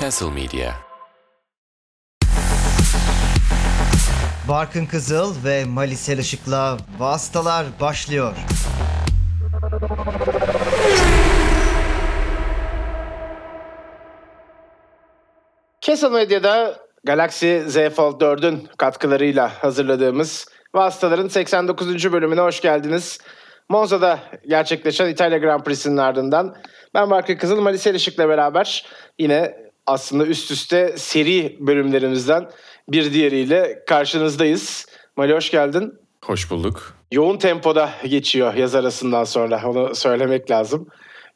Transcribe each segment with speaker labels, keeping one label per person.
Speaker 1: Castle Media.
Speaker 2: Barkın Kızıl ve Malisel Işık'la Vastalar başlıyor.
Speaker 3: Castle Medya'da Galaxy Z Fold 4'ün katkılarıyla hazırladığımız Vastaların 89. bölümüne hoş geldiniz. Monza'da gerçekleşen İtalya Grand Prix'sinin ardından ben Barkın Kızıl, Malisel Işık'la beraber yine aslında üst üste seri bölümlerimizden bir diğeriyle karşınızdayız. Mali hoş geldin.
Speaker 1: Hoş bulduk.
Speaker 3: Yoğun tempoda geçiyor yaz arasından sonra onu söylemek lazım.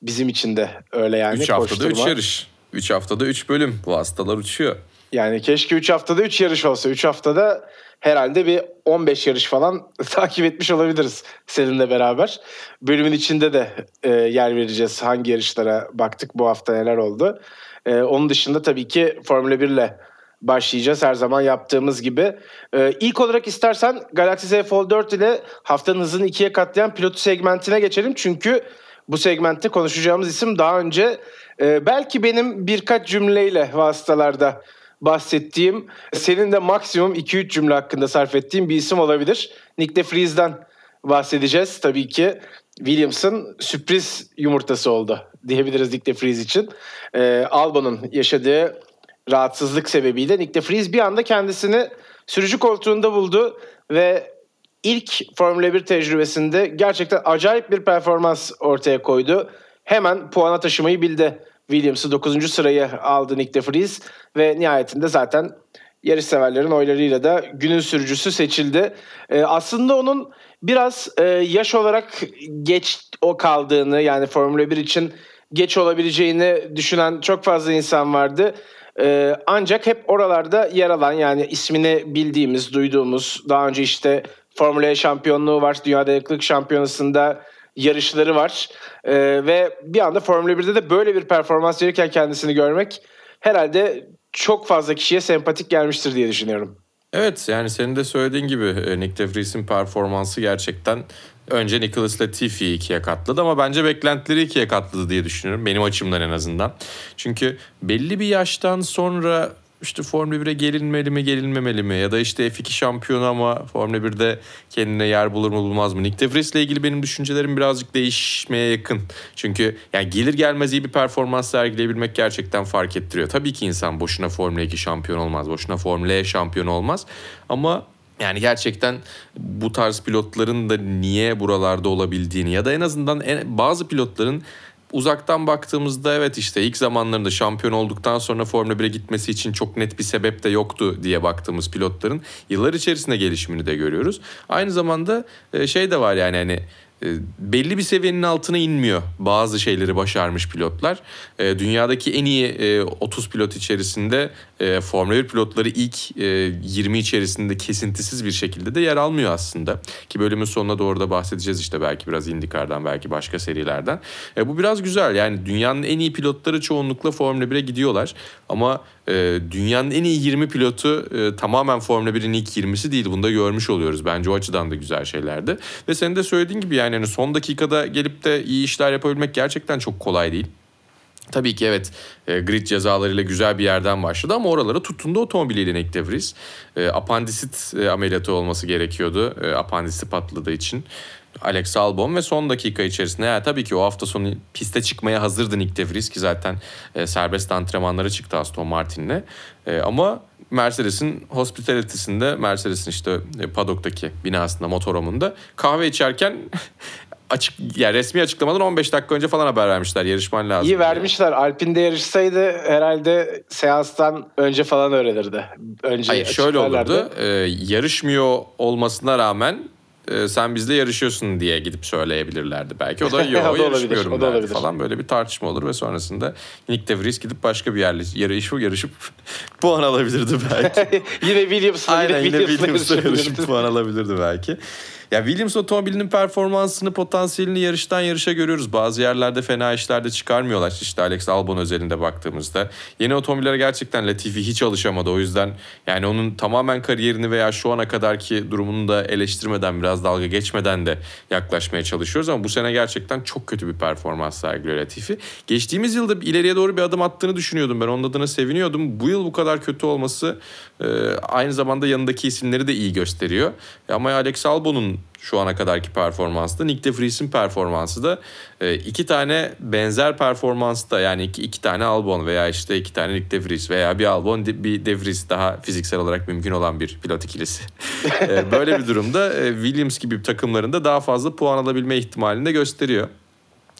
Speaker 3: Bizim için de öyle yani.
Speaker 1: 3 haftada 3
Speaker 3: koşturma.
Speaker 1: yarış. 3 haftada 3 bölüm. Bu hastalar uçuyor.
Speaker 3: Yani keşke 3 haftada 3 yarış olsa. 3 haftada herhalde bir 15 yarış falan takip etmiş olabiliriz seninle beraber. Bölümün içinde de e, yer vereceğiz. Hangi yarışlara baktık bu hafta neler oldu. E, onun dışında tabii ki Formula 1 ile başlayacağız her zaman yaptığımız gibi. E, ilk olarak istersen Galaxy Z Fold 4 ile haftanın hızını ikiye katlayan pilotu segmentine geçelim. Çünkü bu segmentte konuşacağımız isim daha önce e, belki benim birkaç cümleyle vasıtalarda bahsettiğim, senin de maksimum 2-3 cümle hakkında sarf ettiğim bir isim olabilir. Nick de Vries'den bahsedeceğiz tabii ki. Williams'ın sürpriz yumurtası oldu diyebiliriz Nick de Vries için. Ee, Albon'un yaşadığı rahatsızlık sebebiyle Nick de Vries bir anda kendisini sürücü koltuğunda buldu ve ilk Formula 1 tecrübesinde gerçekten acayip bir performans ortaya koydu. Hemen puana taşımayı bildi. Williams'ı 9. sırayı aldı Nick de Vries ve nihayetinde zaten yarış severlerin oylarıyla da günün sürücüsü seçildi. Ee, aslında onun biraz e, yaş olarak geç o kaldığını yani Formula 1 için geç olabileceğini düşünen çok fazla insan vardı. Ee, ancak hep oralarda yer alan yani ismini bildiğimiz, duyduğumuz daha önce işte Formula E şampiyonluğu var. Dünya Dayanıklılık Şampiyonası'nda yarışları var. Ee, ve bir anda Formula 1'de de böyle bir performans verirken kendisini görmek herhalde çok fazla kişiye sempatik gelmiştir diye düşünüyorum.
Speaker 1: Evet yani senin de söylediğin gibi e, Nick de performansı gerçekten önce Nicholas Latifi'yi ikiye katladı ama bence beklentileri ikiye katladı diye düşünüyorum. Benim açımdan en azından. Çünkü belli bir yaştan sonra işte Formula 1'e gelinmeli mi gelinmemeli mi ya da işte F2 şampiyonu ama Formula 1'de kendine yer bulur mu bulmaz mı? Nick de Vries ile ilgili benim düşüncelerim birazcık değişmeye yakın. Çünkü yani gelir gelmez iyi bir performans sergileyebilmek gerçekten fark ettiriyor. Tabii ki insan boşuna Formula 2 şampiyon olmaz, boşuna Formula E şampiyon olmaz ama yani gerçekten bu tarz pilotların da niye buralarda olabildiğini ya da en azından en, bazı pilotların uzaktan baktığımızda evet işte ilk zamanlarında şampiyon olduktan sonra Formula 1'e gitmesi için çok net bir sebep de yoktu diye baktığımız pilotların yıllar içerisinde gelişimini de görüyoruz. Aynı zamanda e, şey de var yani hani belli bir seviyenin altına inmiyor bazı şeyleri başarmış pilotlar. E, dünyadaki en iyi e, 30 pilot içerisinde e, Formula 1 pilotları ilk e, 20 içerisinde kesintisiz bir şekilde de yer almıyor aslında. Ki bölümün sonuna doğru da bahsedeceğiz işte belki biraz IndyCar'dan belki başka serilerden. E, bu biraz güzel yani dünyanın en iyi pilotları çoğunlukla Formula 1'e gidiyorlar. Ama e, dünyanın en iyi 20 pilotu e, tamamen Formula 1'in ilk 20'si değil. Bunu da görmüş oluyoruz. Bence o açıdan da güzel şeylerdi. Ve senin de söylediğin gibi yani hani son dakikada gelip de iyi işler yapabilmek gerçekten çok kolay değil. Tabii ki evet e, grid cezalarıyla güzel bir yerden başladı ama oralara tutundu otomobiliyle Nick de Vries. E, apandisit e, ameliyatı olması gerekiyordu e, apandisi patladığı için. Alex Albon ve son dakika içerisinde yani tabii ki o hafta sonu piste çıkmaya hazırdı Nick de Vries ki zaten e, serbest antrenmanlara çıktı Aston Martin'le. E, ama Mercedes'in hospitality'sinde Mercedes'in işte e, paddock'taki binasında motorhomunda kahve içerken açık yani resmi açıklamadan 15 dakika önce falan haber vermişler yarışman lazım.
Speaker 3: İyi vermişler. Alpine'de yarışsaydı herhalde seanstan önce falan öğrenirdi. Önce
Speaker 1: Hayır şöyle olurdu. Ee, yarışmıyor olmasına rağmen e, sen bizle yarışıyorsun diye gidip söyleyebilirlerdi belki. O da
Speaker 3: O da
Speaker 1: yok
Speaker 3: olabilir,
Speaker 1: yarışmıyorum
Speaker 3: o da olabilir.
Speaker 1: falan. Böyle bir tartışma olur ve sonrasında Nick de Vries gidip başka bir yerle yarışıp, yarışıp puan alabilirdi belki.
Speaker 3: yine Williams'la
Speaker 1: yine
Speaker 3: Williams'la
Speaker 1: Williams'la yarışıp puan alabilirdi belki. Ya Williams otomobilinin performansını, potansiyelini yarıştan yarışa görüyoruz. Bazı yerlerde fena işlerde çıkarmıyorlar. İşte Alex Albon özelinde baktığımızda. Yeni otomobillere gerçekten Latifi hiç alışamadı. O yüzden yani onun tamamen kariyerini veya şu ana kadarki durumunu da eleştirmeden biraz dalga geçmeden de yaklaşmaya çalışıyoruz. Ama bu sene gerçekten çok kötü bir performans sergiliyor Latifi. Geçtiğimiz yılda ileriye doğru bir adım attığını düşünüyordum ben. Onun adına seviniyordum. Bu yıl bu kadar kötü olması e, aynı zamanda yanındaki isimleri de iyi gösteriyor. Ama Alex Albon'un şu ana kadarki performansı da Nick De Vries'in performansı da e, iki tane benzer performansta yani iki, iki tane Albon veya işte iki tane Nick De Vries veya bir Albon bir De Vries daha fiziksel olarak mümkün olan bir pilot ikilisi. E, böyle bir durumda e, Williams gibi takımlarında daha fazla puan alabilme ihtimalini de gösteriyor.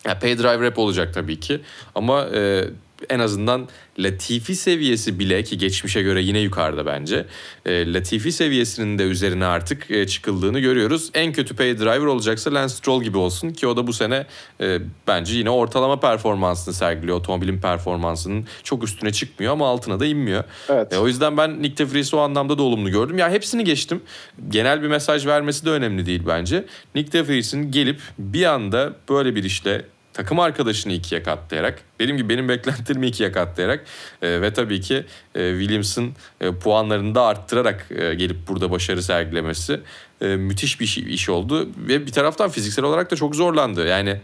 Speaker 1: Yani pay driver hep olacak tabii ki ama e, en azından Latifi seviyesi bile ki geçmişe göre yine yukarıda bence. E, Latifi seviyesinin de üzerine artık e, çıkıldığını görüyoruz. En kötü pay driver olacaksa Lance Stroll gibi olsun ki o da bu sene e, bence yine ortalama performansını sergiliyor. Otomobilin performansının çok üstüne çıkmıyor ama altına da inmiyor.
Speaker 3: Evet.
Speaker 1: E, o yüzden ben Nick De Vries'i o anlamda da olumlu gördüm. Ya hepsini geçtim. Genel bir mesaj vermesi de önemli değil bence. Nick De Vries'in gelip bir anda böyle bir işle takım arkadaşını ikiye katlayarak, benim gibi benim beklentilerimi ikiye katlayarak e, ve tabii ki e, Williams'ın e, puanlarını da arttırarak e, gelip burada başarı sergilemesi e, müthiş bir iş, iş oldu. Ve bir taraftan fiziksel olarak da çok zorlandı. Yani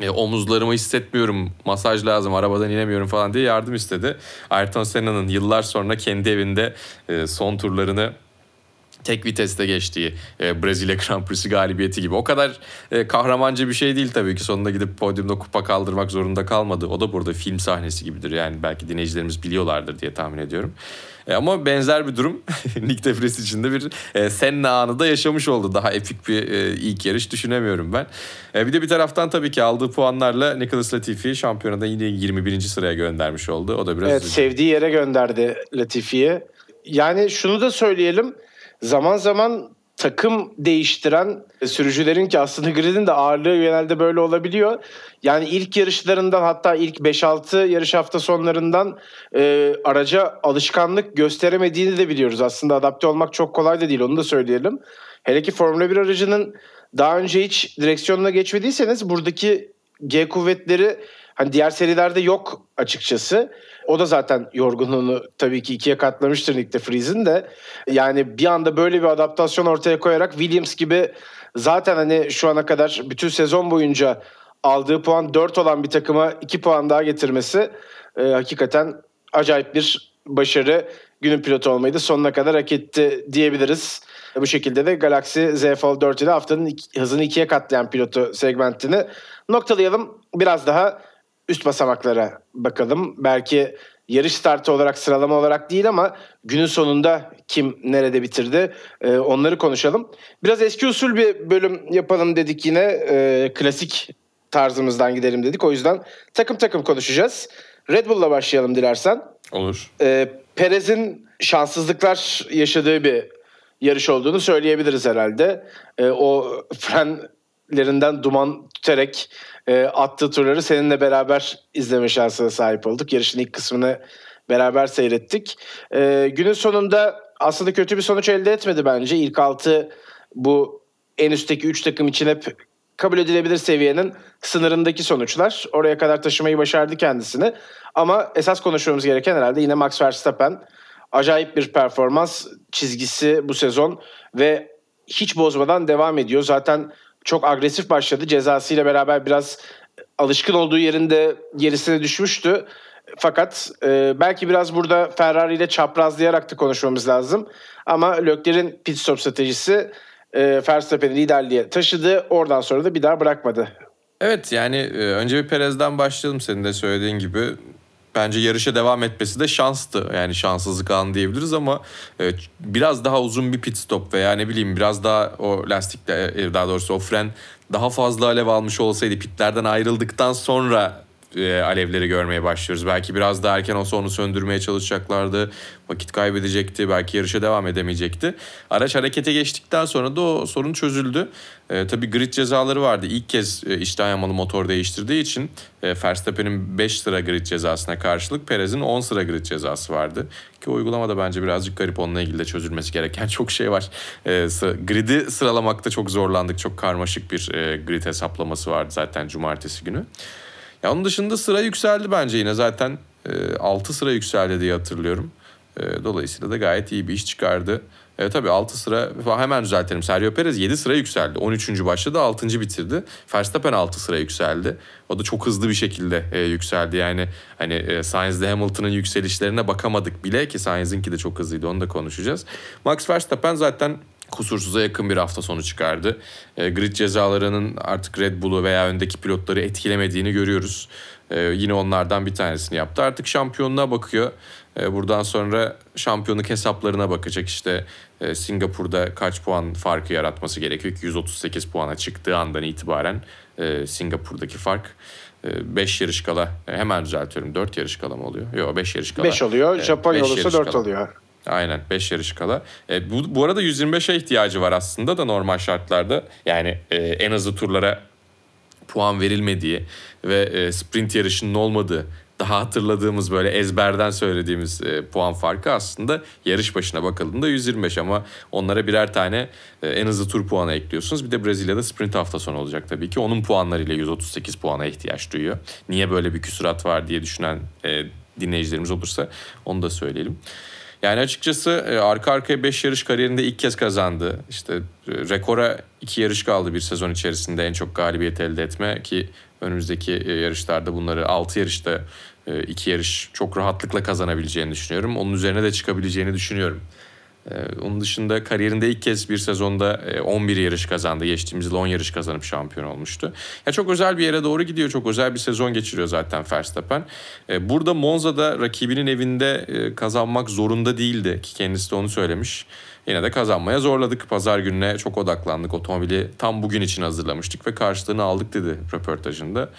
Speaker 1: e, omuzlarımı hissetmiyorum, masaj lazım, arabadan inemiyorum falan diye yardım istedi. Ayrton Senna'nın yıllar sonra kendi evinde e, son turlarını tek viteste geçtiği e, Brezilya Grand Prix'si galibiyeti gibi. O kadar e, kahramanca bir şey değil tabii ki. Sonunda gidip podyumda kupa kaldırmak zorunda kalmadı. O da burada film sahnesi gibidir. Yani belki dinleyicilerimiz biliyorlardır diye tahmin ediyorum. E, ama benzer bir durum Nick De Vries için de bir e, Senna anı da yaşamış oldu. Daha epik bir e, ilk yarış düşünemiyorum ben. E, bir de bir taraftan tabii ki aldığı puanlarla Nicholas Latifi şampiyonada yine 21. sıraya göndermiş oldu. O da biraz
Speaker 3: Evet
Speaker 1: üzücü.
Speaker 3: sevdiği yere gönderdi Latifi'yi. Yani şunu da söyleyelim. Zaman zaman takım değiştiren sürücülerin ki aslında gridin de ağırlığı genelde böyle olabiliyor. Yani ilk yarışlarından hatta ilk 5-6 yarış hafta sonlarından e, araca alışkanlık gösteremediğini de biliyoruz. Aslında adapte olmak çok kolay da değil onu da söyleyelim. Hele ki Formula 1 aracının daha önce hiç direksiyonuna geçmediyseniz buradaki G kuvvetleri hani diğer serilerde yok açıkçası. O da zaten yorgunluğunu tabii ki ikiye katlamıştır Nick de Vries'in de. Yani bir anda böyle bir adaptasyon ortaya koyarak Williams gibi zaten hani şu ana kadar bütün sezon boyunca aldığı puan 4 olan bir takıma 2 puan daha getirmesi e, hakikaten acayip bir başarı. Günün pilotu olmayı da sonuna kadar hak etti diyebiliriz. Bu şekilde de Galaxy Z Fold 4 ile haftanın hızını ikiye katlayan pilotu segmentini noktalayalım. Biraz daha üst basamaklara bakalım. Belki yarış startı olarak sıralama olarak değil ama günün sonunda kim nerede bitirdi e, onları konuşalım. Biraz eski usul bir bölüm yapalım dedik yine. E, klasik tarzımızdan gidelim dedik. O yüzden takım takım konuşacağız. Red Bull'la başlayalım dilersen.
Speaker 1: Olur.
Speaker 3: E, Perez'in şanssızlıklar yaşadığı bir yarış olduğunu söyleyebiliriz herhalde. E, o frenlerinden duman tüterek e, attığı turları seninle beraber izleme şansına sahip olduk. Yarışın ilk kısmını beraber seyrettik. E, günün sonunda aslında kötü bir sonuç elde etmedi bence. İlk altı bu en üstteki 3 takım için hep kabul edilebilir seviyenin sınırındaki sonuçlar. Oraya kadar taşımayı başardı kendisini. Ama esas konuşmamız gereken herhalde yine Max Verstappen. Acayip bir performans çizgisi bu sezon ve hiç bozmadan devam ediyor. Zaten çok agresif başladı. Cezasıyla beraber biraz alışkın olduğu yerinde gerisine düşmüştü. Fakat e, belki biraz burada Ferrari ile çaprazlayarak da konuşmamız lazım. Ama Leclerc'in pit stop stratejisi e, Verstappen'i liderliğe taşıdı. Oradan sonra da bir daha bırakmadı.
Speaker 1: Evet yani e, önce bir Perez'den başlayalım senin de söylediğin gibi. Bence yarışa devam etmesi de şanstı. Yani şanssızlık anı diyebiliriz ama e, biraz daha uzun bir pit stop veya ne bileyim biraz daha o lastikle e, daha doğrusu o fren daha fazla alev almış olsaydı pitlerden ayrıldıktan sonra e, alevleri görmeye başlıyoruz. Belki biraz daha erken olsa onu söndürmeye çalışacaklardı. Vakit kaybedecekti. Belki yarışa devam edemeyecekti. Araç harekete geçtikten sonra da o sorun çözüldü. E, tabii grid cezaları vardı. İlk kez e, içten yanmalı motor değiştirdiği için e, Verstappen'in 5 sıra grid cezasına karşılık Perez'in 10 sıra grid cezası vardı. Ki uygulamada bence birazcık garip onunla ilgili de çözülmesi gereken çok şey var. E, grid'i sıralamakta çok zorlandık. Çok karmaşık bir e, grid hesaplaması vardı zaten cumartesi günü. Ya onun dışında sıra yükseldi bence yine zaten e, 6 sıra yükseldi diye hatırlıyorum. E, dolayısıyla da gayet iyi bir iş çıkardı. E, tabii 6 sıra hemen düzeltelim. Sergio Perez 7 sıra yükseldi. 13. başladı 6. bitirdi. Verstappen 6 sıra yükseldi. O da çok hızlı bir şekilde e, yükseldi. Yani hani e, Sainz Hamilton'ın yükselişlerine bakamadık bile ki Sainz'inki de çok hızlıydı onu da konuşacağız. Max Verstappen zaten kusursuza yakın bir hafta sonu çıkardı. E, grid cezalarının artık Red Bull'u veya öndeki pilotları etkilemediğini görüyoruz. E, yine onlardan bir tanesini yaptı. Artık şampiyonluğa bakıyor. E, buradan sonra şampiyonluk hesaplarına bakacak. İşte e, Singapur'da kaç puan farkı yaratması gerekiyor ki 138 puana çıktığı andan itibaren e, Singapur'daki fark 5 e, yarış kala e, hemen düzeltiyorum 4 yarış kala mı oluyor? Yok 5 yarış kala.
Speaker 3: 5 oluyor. Japonya olursa 4 oluyor.
Speaker 1: Aynen 5 yarış kala. E, bu, bu arada 125'e ihtiyacı var aslında da normal şartlarda. Yani e, en hızlı turlara puan verilmediği ve e, sprint yarışının olmadığı daha hatırladığımız böyle ezberden söylediğimiz e, puan farkı aslında yarış başına bakıldığında 125 ama onlara birer tane e, en hızlı tur puanı ekliyorsunuz. Bir de Brezilya'da sprint hafta sonu olacak tabii ki. Onun puanlarıyla 138 puana ihtiyaç duyuyor. Niye böyle bir küsurat var diye düşünen e, dinleyicilerimiz olursa onu da söyleyelim. Yani açıkçası e, arka arkaya 5 yarış kariyerinde ilk kez kazandı. İşte e, rekora 2 yarış kaldı bir sezon içerisinde en çok galibiyet elde etme ki önümüzdeki e, yarışlarda bunları 6 yarışta iki yarış çok rahatlıkla kazanabileceğini düşünüyorum. Onun üzerine de çıkabileceğini düşünüyorum. Onun dışında kariyerinde ilk kez bir sezonda 11 yarış kazandı. Geçtiğimiz yıl 10 yarış kazanıp şampiyon olmuştu. Ya çok özel bir yere doğru gidiyor. Çok özel bir sezon geçiriyor zaten Verstappen. Burada Monza'da rakibinin evinde kazanmak zorunda değildi ki kendisi de onu söylemiş. Yine de kazanmaya zorladık. Pazar gününe çok odaklandık. Otomobili tam bugün için hazırlamıştık ve karşılığını aldık dedi röportajında.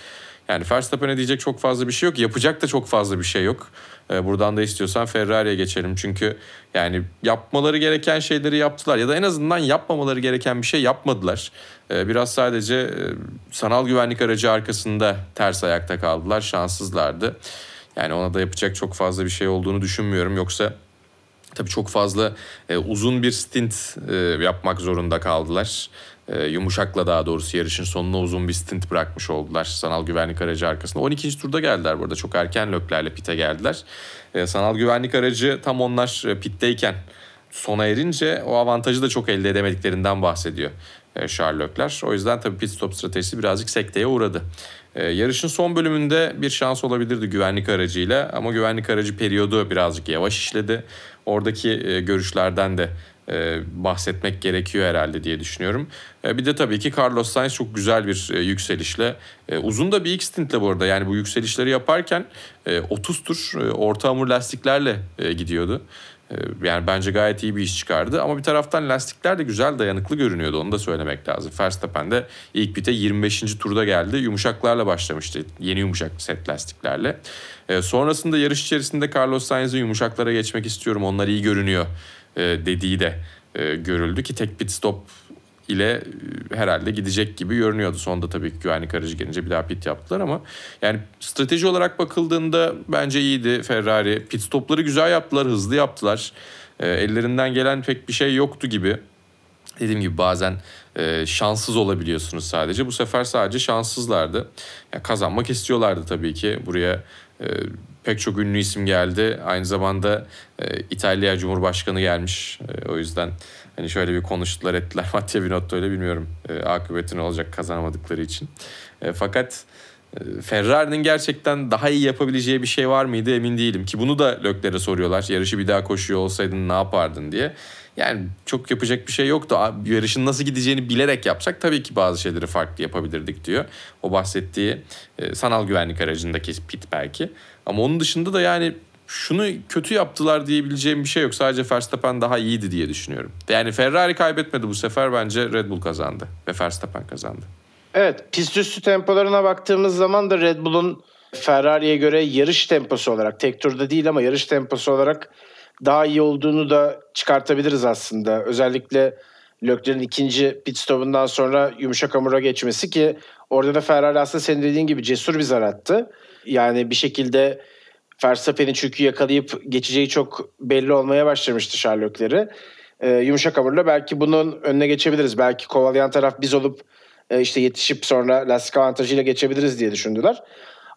Speaker 1: Yani Verstappen'e diyecek çok fazla bir şey yok. Yapacak da çok fazla bir şey yok. Ee, buradan da istiyorsan Ferrari'ye geçelim. Çünkü yani yapmaları gereken şeyleri yaptılar. Ya da en azından yapmamaları gereken bir şey yapmadılar. Ee, biraz sadece e, sanal güvenlik aracı arkasında ters ayakta kaldılar. Şanssızlardı. Yani ona da yapacak çok fazla bir şey olduğunu düşünmüyorum. Yoksa tabii çok fazla e, uzun bir stint e, yapmak zorunda kaldılar e, yumuşakla daha doğrusu yarışın sonuna uzun bir stint bırakmış oldular sanal güvenlik aracı arkasında. 12. turda geldiler burada çok erken löklerle pite geldiler. E, sanal güvenlik aracı tam onlar e, pitteyken sona erince o avantajı da çok elde edemediklerinden bahsediyor e, Leclerc. O yüzden tabii pit stop stratejisi birazcık sekteye uğradı. E, yarışın son bölümünde bir şans olabilirdi güvenlik aracıyla ama güvenlik aracı periyodu birazcık yavaş işledi. Oradaki e, görüşlerden de e, bahsetmek gerekiyor herhalde diye düşünüyorum. E, bir de tabii ki Carlos Sainz çok güzel bir e, yükselişle uzun da bir ilk stintle bu arada yani bu yükselişleri yaparken 30 tur orta hamur lastiklerle gidiyordu. Yani bence gayet iyi bir iş çıkardı. Ama bir taraftan lastikler de güzel dayanıklı görünüyordu. Onu da söylemek lazım. Verstappen de ilk bite 25. turda geldi. Yumuşaklarla başlamıştı. Yeni yumuşak set lastiklerle. sonrasında yarış içerisinde Carlos Sainz'e yumuşaklara geçmek istiyorum. Onlar iyi görünüyor e, dediği de e, görüldü ki tek pit stop ile e, herhalde gidecek gibi görünüyordu. Sonda tabii ki güvenlik aracı gelince bir daha pit yaptılar ama yani strateji olarak bakıldığında bence iyiydi Ferrari. Pit stopları güzel yaptılar, hızlı yaptılar. Ellerinden gelen pek bir şey yoktu gibi. Dediğim gibi bazen e, şanssız olabiliyorsunuz sadece. Bu sefer sadece şanssızlardı. Ya kazanmak istiyorlardı tabii ki. Buraya e, pek çok ünlü isim geldi. Aynı zamanda e, İtalya Cumhurbaşkanı gelmiş. E, o yüzden hani şöyle bir konuştular ettiler. Mattia Binotto öyle bilmiyorum. E, akıbeti ne olacak kazanamadıkları için. E, fakat e, Ferrari'nin gerçekten daha iyi yapabileceği bir şey var mıydı emin değilim. Ki bunu da Lökler'e soruyorlar. Yarışı bir daha koşuyor olsaydın ne yapardın diye. Yani çok yapacak bir şey yoktu. Yarışın nasıl gideceğini bilerek yapsak tabii ki bazı şeyleri farklı yapabilirdik diyor. O bahsettiği e, sanal güvenlik aracındaki pit belki. Ama onun dışında da yani şunu kötü yaptılar diyebileceğim bir şey yok. Sadece Verstappen daha iyiydi diye düşünüyorum. Yani Ferrari kaybetmedi bu sefer bence Red Bull kazandı ve Verstappen kazandı.
Speaker 3: Evet pist üstü tempolarına baktığımız zaman da Red Bull'un Ferrari'ye göre yarış temposu olarak tek turda değil ama yarış temposu olarak daha iyi olduğunu da çıkartabiliriz aslında. Özellikle Leclerc'in ikinci pit stop'undan sonra yumuşak hamura geçmesi ki orada da Ferrari aslında senin dediğin gibi cesur bir zar attı. Yani bir şekilde Verstappen'i çünkü yakalayıp geçeceği çok belli olmaya başlamıştı Sherlock'leri. Ee, yumuşak hamurla belki bunun önüne geçebiliriz. Belki kovalayan taraf biz olup e, işte yetişip sonra lastik avantajıyla geçebiliriz diye düşündüler.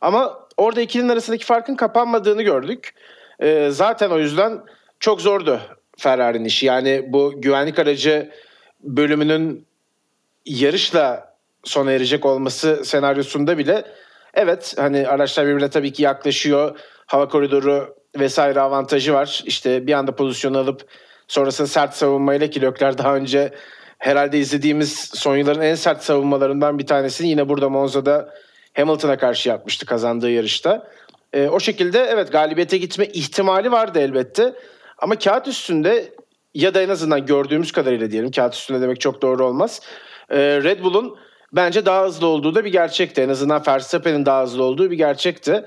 Speaker 3: Ama orada ikilinin arasındaki farkın kapanmadığını gördük. Ee, zaten o yüzden çok zordu Ferrari'nin işi. Yani bu güvenlik aracı bölümünün yarışla sona erecek olması senaryosunda bile evet hani araçlar birbirine tabii ki yaklaşıyor. Hava koridoru vesaire avantajı var. İşte bir anda pozisyonu alıp sonrasında sert savunmayla ki Lökler daha önce herhalde izlediğimiz son yılların en sert savunmalarından bir tanesini yine burada Monza'da Hamilton'a karşı yapmıştı kazandığı yarışta. E, o şekilde evet galibiyete gitme ihtimali vardı elbette. Ama kağıt üstünde ya da en azından gördüğümüz kadarıyla diyelim kağıt üstünde demek çok doğru olmaz. E, Red Bull'un bence daha hızlı olduğu da bir gerçekti. En azından Verstappen'in daha hızlı olduğu bir gerçekti.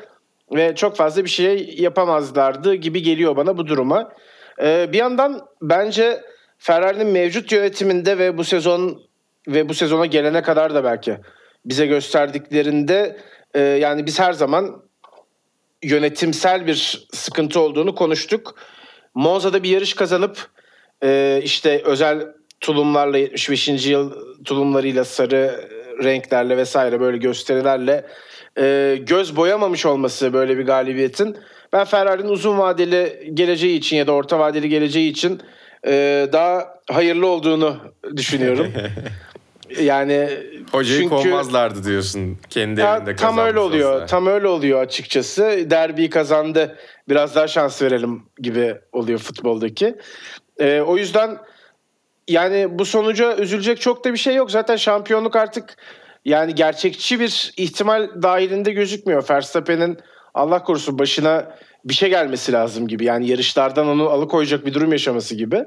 Speaker 3: Ve çok fazla bir şey yapamazlardı gibi geliyor bana bu duruma. E, bir yandan bence Ferrari'nin mevcut yönetiminde ve bu sezon ve bu sezona gelene kadar da belki bize gösterdiklerinde e, yani biz her zaman yönetimsel bir sıkıntı olduğunu konuştuk. Monza'da bir yarış kazanıp e, işte özel tulumlarla 75. yıl tulumlarıyla sarı renklerle vesaire böyle gösterilerle e, göz boyamamış olması böyle bir galibiyetin ben Ferrari'nin uzun vadeli geleceği için ya da orta vadeli geleceği için e, daha hayırlı olduğunu düşünüyorum. yani
Speaker 1: Hocayı
Speaker 3: çünkü,
Speaker 1: kovmazlardı diyorsun kendi
Speaker 3: ya,
Speaker 1: evinde
Speaker 3: tam öyle oluyor.
Speaker 1: olsa.
Speaker 3: Tam öyle oluyor açıkçası. Derbi kazandı. Biraz daha şans verelim gibi oluyor futboldaki. Ee, o yüzden yani bu sonuca üzülecek çok da bir şey yok. Zaten şampiyonluk artık yani gerçekçi bir ihtimal dahilinde gözükmüyor. Verstappen'in Allah korusun başına bir şey gelmesi lazım gibi. Yani yarışlardan onu alıkoyacak bir durum yaşaması gibi.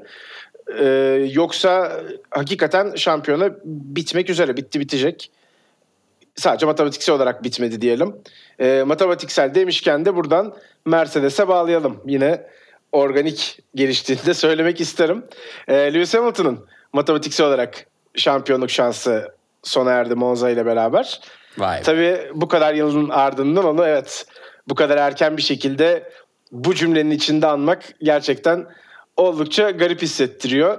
Speaker 3: Ee, yoksa hakikaten şampiyona bitmek üzere. Bitti bitecek. Sadece matematiksel olarak bitmedi diyelim. Ee, matematiksel demişken de buradan Mercedes'e bağlayalım. Yine organik geliştiğini de söylemek isterim. Ee, Lewis Hamilton'ın matematiksel olarak şampiyonluk şansı sona erdi Monza ile beraber.
Speaker 1: Vay.
Speaker 3: Tabii bu kadar yılın ardından onu evet bu kadar erken bir şekilde bu cümlenin içinde anmak gerçekten oldukça garip hissettiriyor.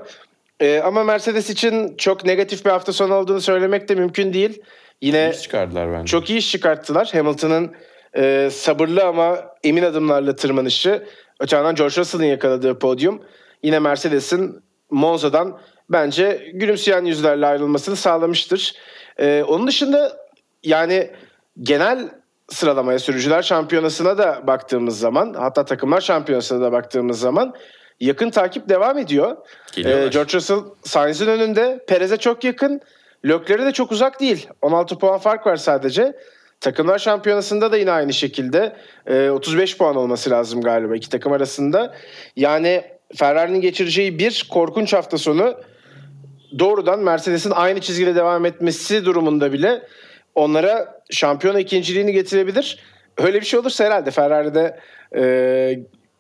Speaker 3: Ee, ama Mercedes için çok negatif bir hafta sonu olduğunu söylemek de mümkün değil. Yine
Speaker 1: İş çıkardılar bence.
Speaker 3: çok iyi iş çıkarttılar. Hamilton'ın e, sabırlı ama emin adımlarla tırmanışı. Öte yandan George Russell'ın yakaladığı podyum. Yine Mercedes'in Monza'dan bence gülümseyen yüzlerle ayrılmasını sağlamıştır. E, onun dışında yani genel sıralamaya sürücüler şampiyonasına da baktığımız zaman hatta takımlar şampiyonasına da baktığımız zaman yakın takip devam ediyor.
Speaker 1: Geliyorlar.
Speaker 3: Ee, George Russell Sainz'in önünde. Perez'e çok yakın. Leclerc'e de çok uzak değil. 16 puan fark var sadece. Takımlar şampiyonasında da yine aynı şekilde e, 35 puan olması lazım galiba iki takım arasında. Yani Ferrari'nin geçireceği bir korkunç hafta sonu doğrudan Mercedes'in aynı çizgide devam etmesi durumunda bile onlara şampiyona ikinciliğini getirebilir. Öyle bir şey olursa herhalde Ferrari'de e,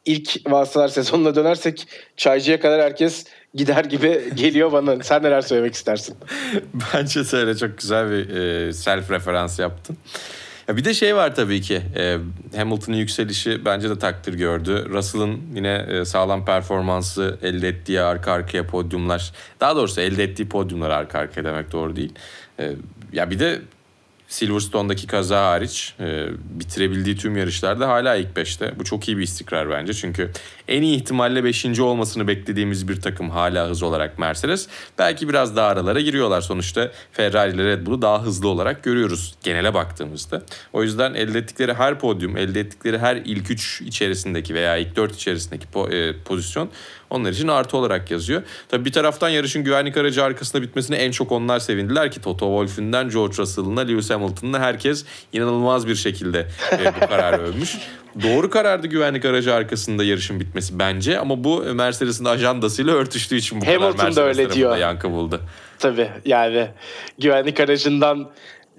Speaker 3: ilk vasıtalar sezonuna dönersek çaycıya kadar herkes gider gibi geliyor bana. Sen neler söylemek istersin?
Speaker 1: Bence de öyle çok güzel bir e, self referans yaptın. Ya bir de şey var tabii ki. E, Hamilton'ın yükselişi bence de takdir gördü. Russell'ın yine e, sağlam performansı elde ettiği arka arkaya podyumlar. Daha doğrusu elde ettiği podyumlar arka arkaya demek doğru değil. E, ya bir de Silverstone'daki kaza hariç e, bitirebildiği tüm yarışlarda hala ilk 5'te. Bu çok iyi bir istikrar bence. Çünkü en iyi ihtimalle 5. olmasını beklediğimiz bir takım hala hız olarak Mercedes. Belki biraz daha aralara giriyorlar sonuçta. Ferrari ile Red Bull'u daha hızlı olarak görüyoruz genele baktığımızda. O yüzden elde ettikleri her podyum, elde ettikleri her ilk 3 içerisindeki veya ilk 4 içerisindeki e, pozisyon onlar için artı olarak yazıyor. Tabii bir taraftan yarışın güvenlik aracı arkasında bitmesine en çok onlar sevindiler ki Toto Wolff'ünden George Russell'ına Lewis Hamilton'ına herkes inanılmaz bir şekilde e, bu kararı övmüş. Doğru karardı güvenlik aracı arkasında yarışın bitmesi bence ama bu Mercedes'in ajandasıyla örtüştüğü için bu
Speaker 3: Hamilton
Speaker 1: kadar
Speaker 3: da
Speaker 1: Mercedes
Speaker 3: öyle diyor.
Speaker 1: yankı buldu.
Speaker 3: Tabii yani güvenlik aracından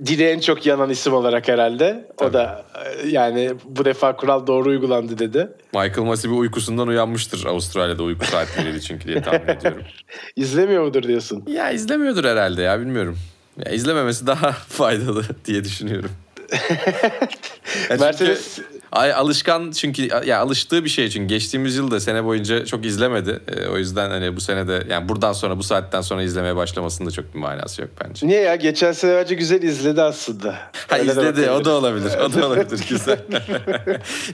Speaker 3: dili en çok yanan isim olarak herhalde.
Speaker 1: Tabii.
Speaker 3: O da yani bu defa kural doğru uygulandı dedi.
Speaker 1: Michael Massey bir uykusundan uyanmıştır. Avustralya'da uyku saatleriydi çünkü diye tahmin ediyorum.
Speaker 3: İzlemiyor mudur diyorsun?
Speaker 1: Ya izlemiyordur herhalde ya bilmiyorum. Ya izlememesi daha faydalı diye düşünüyorum.
Speaker 3: Mercedes
Speaker 1: Ay alışkan çünkü ya alıştığı bir şey çünkü geçtiğimiz yılda sene boyunca çok izlemedi. Ee, o yüzden hani bu sene de yani buradan sonra bu saatten sonra izlemeye başlamasında çok bir manası yok bence.
Speaker 3: niye ya geçen sene bence güzel izledi aslında.
Speaker 1: Ha
Speaker 3: Öyle
Speaker 1: izledi o da olabilir. O da olabilir güzel.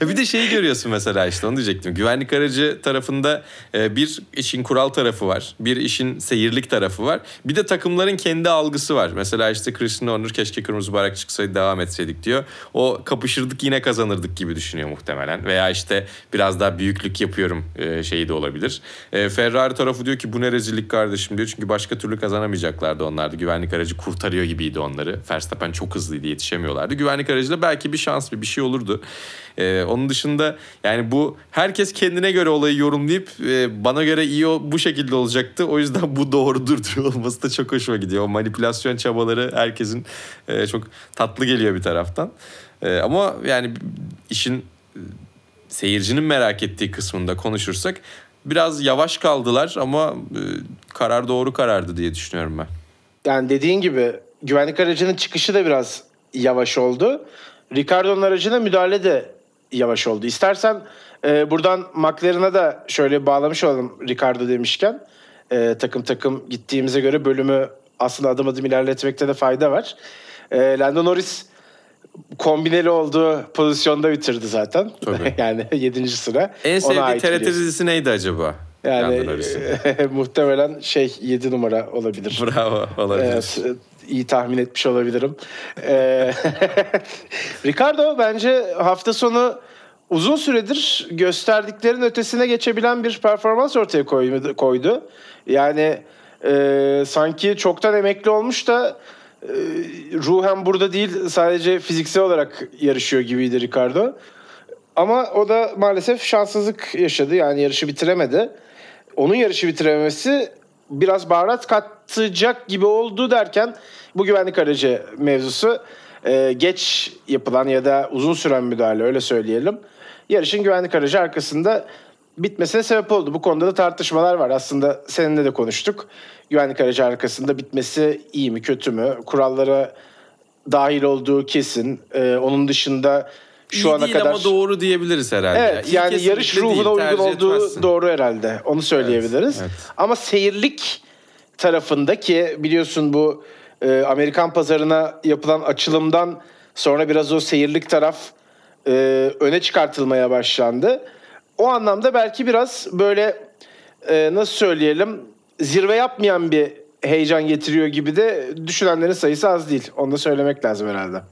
Speaker 1: Bir de şeyi görüyorsun mesela işte onu diyecektim. Güvenlik aracı tarafında e, bir işin kural tarafı var. Bir işin seyirlik tarafı var. Bir de takımların kendi algısı var. Mesela işte Christian Horner keşke kırmızı bayrak çıksaydı devam etseydik diyor. O kapışırdık yine kazanırdık gibi düşünüyor muhtemelen. Veya işte biraz daha büyüklük yapıyorum e, şeyi de olabilir. E, Ferrari tarafı diyor ki bu ne rezillik kardeşim diyor. Çünkü başka türlü kazanamayacaklardı onlar da. Güvenlik aracı kurtarıyor gibiydi onları. Verstappen çok hızlıydı yetişemiyorlardı. Güvenlik aracıyla belki bir şans bir bir şey olurdu. E, onun dışında yani bu herkes kendine göre olayı yorumlayıp bana göre iyi bu şekilde olacaktı. O yüzden bu doğrudur diyor olması da çok hoşuma gidiyor. O manipülasyon çabaları herkesin çok tatlı geliyor bir taraftan. E, ama yani işin e, seyircinin merak ettiği kısmında konuşursak biraz yavaş kaldılar ama e, karar doğru karardı diye düşünüyorum ben.
Speaker 3: Yani dediğin gibi güvenlik aracının çıkışı da biraz yavaş oldu. Ricardo'nun aracına müdahale de yavaş oldu. İstersen e, buradan McLaren'a da şöyle bağlamış olalım Ricardo demişken. E, takım takım gittiğimize göre bölümü aslında adım adım ilerletmekte de fayda var. E, Lando Norris kombineli olduğu pozisyonda bitirdi zaten.
Speaker 1: Tabii.
Speaker 3: yani 7. sıra.
Speaker 1: En sevdiği TRT
Speaker 3: biliyorsun.
Speaker 1: dizisi neydi acaba?
Speaker 3: Yani
Speaker 1: Norris'in.
Speaker 3: muhtemelen şey 7 numara olabilir.
Speaker 1: Bravo olabilir.
Speaker 3: Evet, iyi tahmin etmiş olabilirim. Ee, Ricardo bence hafta sonu uzun süredir gösterdiklerin ötesine geçebilen bir performans ortaya koydu. Yani e, sanki çoktan emekli olmuş da ruhen burada değil sadece fiziksel olarak yarışıyor gibiydi Ricardo. Ama o da maalesef şanssızlık yaşadı. Yani yarışı bitiremedi. Onun yarışı bitirememesi biraz baharat katacak gibi oldu derken bu güvenlik aracı mevzusu e, geç yapılan ya da uzun süren müdahale öyle söyleyelim. Yarışın güvenlik aracı arkasında bitmesine sebep oldu. Bu konuda da tartışmalar var. Aslında seninle de konuştuk. Güvenlik aracı arkasında bitmesi iyi mi kötü mü? Kurallara dahil olduğu kesin. E, onun dışında şu
Speaker 1: İyi
Speaker 3: ana
Speaker 1: değil
Speaker 3: kadar
Speaker 1: ama doğru diyebiliriz herhalde.
Speaker 3: Evet
Speaker 1: İyi
Speaker 3: yani yarış
Speaker 1: değil,
Speaker 3: ruhuna uygun
Speaker 1: tercih
Speaker 3: olduğu
Speaker 1: etmezsin.
Speaker 3: doğru herhalde. Onu söyleyebiliriz.
Speaker 1: Evet, evet.
Speaker 3: Ama seyirlik tarafında ki biliyorsun bu e, Amerikan pazarına yapılan açılımdan sonra biraz o seyirlik taraf e, öne çıkartılmaya başlandı. O anlamda belki biraz böyle e, nasıl söyleyelim zirve yapmayan bir heyecan getiriyor gibi de düşünenlerin sayısı az değil. Onu da söylemek lazım herhalde.